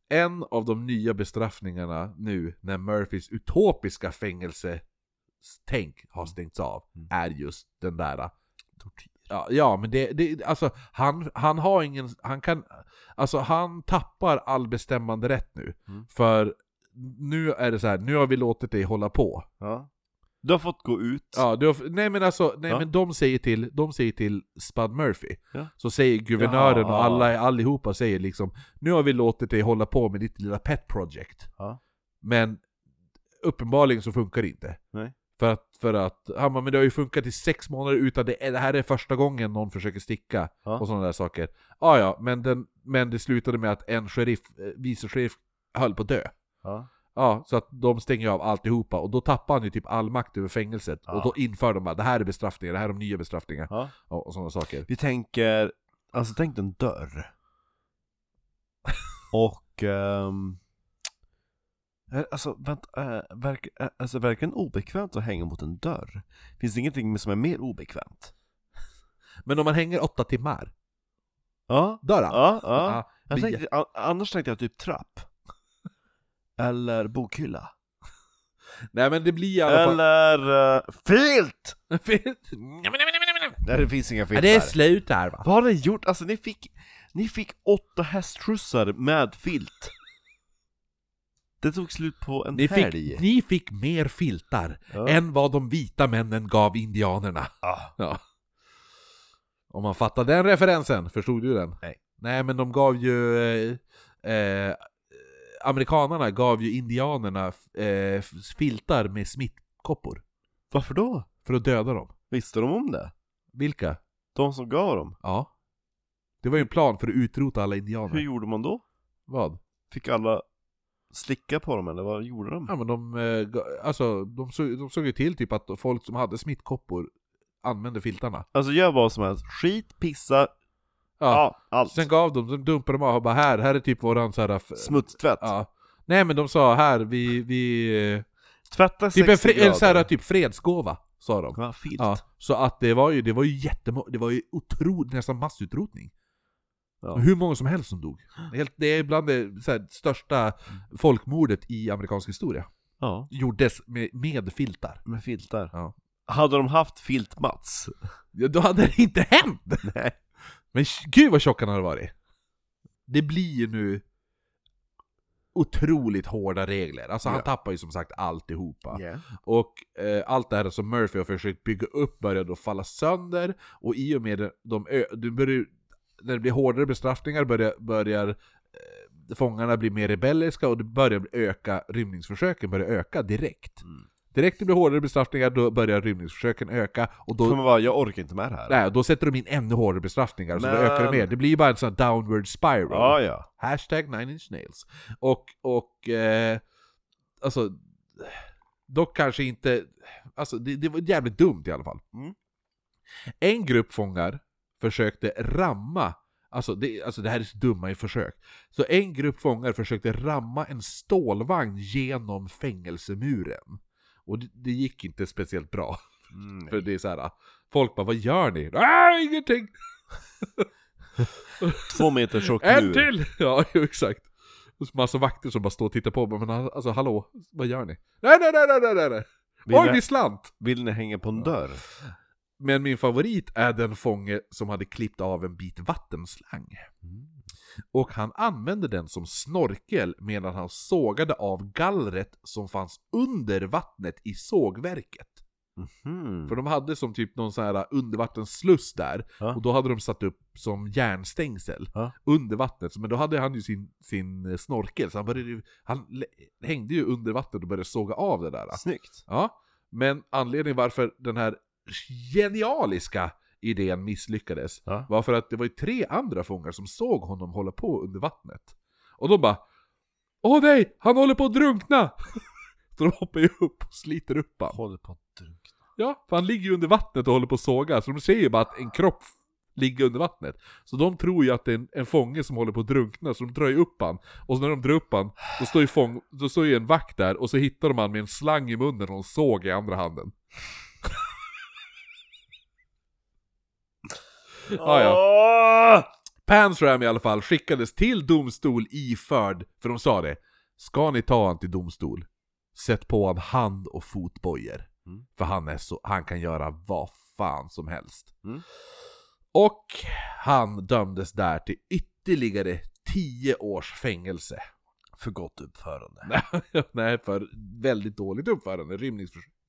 en av de nya bestraffningarna nu när Murphys utopiska fängelsetänk har stängts av är just den där Tortyr. Ja, ja men det, det alltså han, han har ingen, han kan, alltså han tappar all bestämmande rätt nu. Mm. För nu är det så här, nu har vi låtit dig hålla på. Ja. Du har fått gå ut. Ja, du har, nej men alltså, nej Ja. men de säger till, de säger till Spud Murphy. Ja. Så säger guvernören och alla, allihopa säger liksom, nu har vi låtit dig hålla på med ditt lilla pet project. Men uppenbarligen så funkar det inte. Nej. För att, för att, han bara, men det har ju funkat i sex månader utan det, det här är första gången någon försöker sticka och sådana där saker. Ja, ja, men, den, men det slutade med att en sheriff, eh, vice sheriff höll på att dö. Ja. Ja, så att de stänger av alltihopa och då tappar han ju typ all makt över fängelset. Ja. Och då inför de bara, det här är bestraffningar, det här är de nya bestraffningar. Ja. Och, och sådana saker. Vi tänker, alltså tänk en dörr. Och, eh, alltså vänta, äh, verk, äh, alltså verkligen obekvämt att hänga mot en dörr. Finns det ingenting som är mer obekvämt? Men om man hänger åtta timmar, Ja, dörren? ja, ja. Ja, Jag tänkte, annars tänkte jag typ trapp. Eller bokhylla. Nej men det blir i alla fall... Eller uh, filt! Nej, Nej det finns inga filt det är där. slut här va? Vad har ni gjort? Alltså ni fick, ni fick åtta hästskjutsar med filt. Det tog slut på en Ni helg. fick, ni fick mer filtar Ja. än vad de vita männen gav indianerna. Ah. Ja. Om man fattar den referensen, förstod du den? Nej. Nej men de gav ju... Eh, eh, amerikanerna gav ju indianerna eh, filtar med smittkoppor. Varför då? För att döda dem. Visste de om det? Vilka? De som gav dem? Ja. Det var ju en plan för att utrota alla Hur indianer. gjorde man då? Vad? Fick alla slicka på dem eller vad gjorde de? Ja men de, eh, alltså, de, såg, de såg ju till typ att folk som hade smittkoppor använde filtarna. Alltså gör vad som helst, skit, pissa, Ja. allt. Sen gav de, de dumpade de av och bara här, här är typ våran så här, f- Smutstvätt. Ja. Nej men de sa här, vi, vi... eh, Tvätta Typ en, 60 fre, en så här, typ fredsgåva, sa de. Ja, filt. Ja, så att det var ju, det var ju jättemo... Det var ju otroligt, nästan massutrotning. Ja. Hur många som helst som dog. Helt, det är bland det här, största folkmordet i amerikansk historia. ja, Gjordes med, med filtar. med filtar. Ja. Hade de haft filt-Mats? Ja, då hade det inte hänt! Nej. Men gud vad tjock han hade varit. Det blir ju nu otroligt hårda regler. Alltså han Ja. tappar ju som sagt alltihopa. Yeah. Och eh, allt det här som Murphy har försökt bygga upp börjar då falla sönder, och i och med de börjar, när det blir hårdare bestraffningar börjar, börjar eh, fångarna bli mer rebelliska och det börjar öka, rymningsförsöken börjar öka direkt. Mm. Direkt det blir hårdare bestraffningar, då börjar rymningsförsöken öka, och då, man bara, jag orkar inte med det här. nej, då sätter de in ännu hårdare bestraffningar, så då Men- ökar det mer. Det blir ju bara en sån här downward spiral. Ja, ja. Hashtag nine inch nails. Och, och eh, alltså, dock kanske inte, alltså det, det var jävligt dumt i alla fall. Mm. En grupp fångar försökte ramma, alltså det, alltså det här är så dumma i försök. Så en grupp fångar försökte ramma en stålvagn genom fängelsemuren. Och det, det gick inte speciellt bra. Mm, För det är så här, folk bara 'Vad gör ni?' Nej, ingenting! Två meter tjock En mur. till! Ja, exakt. Och så massa vakter som bara står och tittar på men alltså hallå, vad gör ni? Nej, nej, nej, nej, nej, nej, Oj, ni- slant! Vill ni hänga på en dörr? Men min favorit är den fånge som hade klippt av en bit vattenslang. Och han använde den som snorkel medan han sågade av gallret som fanns under vattnet i sågverket. Mhm. För de hade som typ någon sån här undervattenssluss där, Ja. och då hade de satt upp som järnstängsel Ja. under vattnet. Men då hade han ju sin, sin snorkel, så han, började, han hängde ju under vattnet och började såga av det där. Snyggt. Ja, men anledningen varför den här genialiska idén misslyckades Ja. var för att det var ju tre andra fångar som såg honom hålla på under vattnet. Och de bara Åh nej, han håller på att drunkna! Så de hoppar ju upp och sliter upp han. Håller på att drunkna. Ja, för han ligger ju under vattnet och håller på att såga, så de ser ju bara att en kropp ligger under vattnet. Så de tror ju att det är en, en fånge som håller på att drunkna, så de drar ju upp han. Och så när de drar upp han, då står ju, fång, då står ju en vakt där, och så hittar de han med en slang i munnen och en såg i andra handen. Ja, ja. Pansram i alla fall skickades till domstol iförd, för de sa det, ska ni ta han till domstol, sätt på han hand och fotbojor. Mm. För han, är så, han kan göra vad fan som helst. Mm. Och han dömdes där till ytterligare 10 års fängelse. För gott uppförande. Nej, för väldigt dåligt uppförande,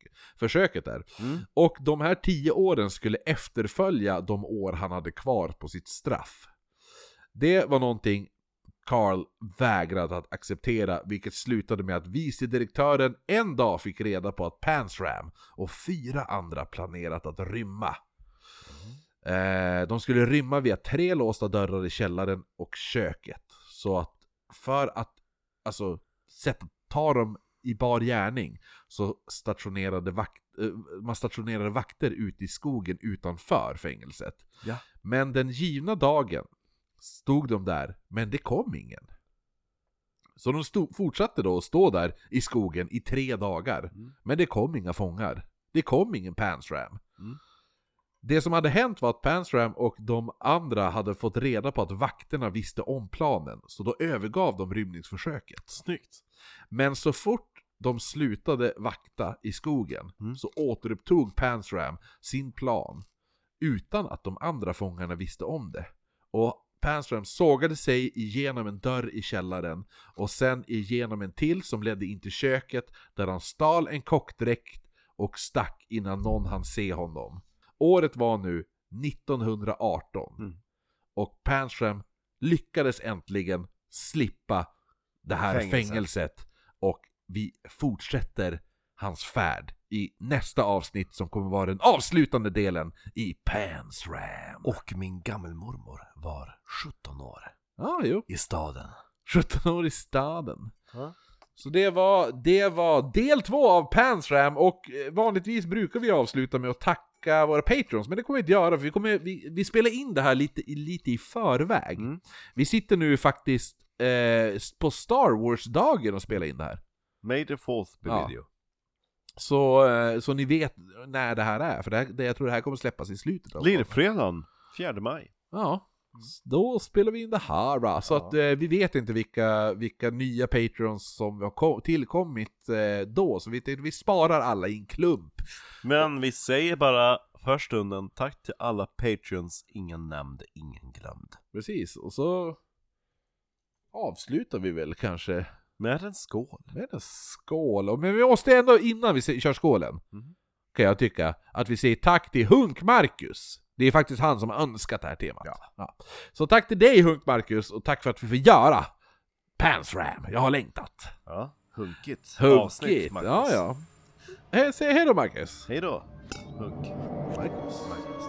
rymningsförsöket där. Mm. Och de här 10 åren skulle efterfölja de år han hade kvar på sitt straff. Det var någonting Carl vägrade att acceptera, vilket slutade med att vicedirektören en dag fick reda på att Pansram och fyra andra planerat att rymma. Eh, de skulle rymma via tre låsta dörrar i källaren och köket. Så att för att alltså, sätta, ta dem i bar gärning så stationerade vakt, eh, man stationerade vakter ute i skogen utanför fängelset. Ja. Men den givna dagen stod de där, men det kom ingen. Så de stod, fortsatte då att stå där i skogen i tre dagar. Mm. Men det kom inga fångar. Det kom ingen Pansram. Mm. Det som hade hänt var att Pansram och de andra hade fått reda på att vakterna visste om planen, så då övergav de rymningsförsöket. Snyggt. Men så fort de slutade vakta i skogen Mm. så återupptog Pansram sin plan utan att de andra fångarna visste om det. Och Pansram sågade sig igenom en dörr i källaren och sen igenom en till som ledde in till köket där han stal en kockdräkt och stack innan någon hann se honom. Året var nu 1918 Mm. och Pansram lyckades äntligen slippa det här Fängelset. fängelset vi fortsätter hans färd i nästa avsnitt som kommer vara den avslutande delen i Pansram. Och min gammelmormor var 17 år. Ja, jo. I staden. 17 år i staden. Ja. Så det var, det var del två av Pansram och eh, vanligtvis brukar vi avsluta med att tacka våra patrons, men det kommer vi inte göra för vi, kommer, vi, vi spelar in det här lite, lite i förväg. Mm. Vi sitter nu faktiskt eh, på Star Wars-dagen och spelar in det här. May the fourth be Ja. with you. Så, eh, så ni vet när det här är, för det här, det, jag tror det här kommer släppas i slutet av Lillfredagen, 4 maj. Ja, då spelar vi in det här va? Så Ja. att eh, vi vet inte vilka, vilka nya patrons som har kom, tillkommit eh, då, så vi, vi sparar alla i en klump. Men vi säger bara för stunden tack till alla patreons, ingen nämnd, ingen glömd. Precis, och så avslutar vi väl kanske Med en skål. med en skål. Men vi måste ändå, innan vi kör skålen, Mhm. kan jag tycka, att vi säger tack till Hunk Marcus. Det är faktiskt han som har önskat det här temat. Ja. Så tack till dig Hunk Marcus, och tack för att vi får göra Pansram. Jag har längtat. Ja, hunkigt. Hunkigt, Marcus. ja ja. Eh, Säg hej då Marcus. Hej då, Hunk. Marcus. Marcus.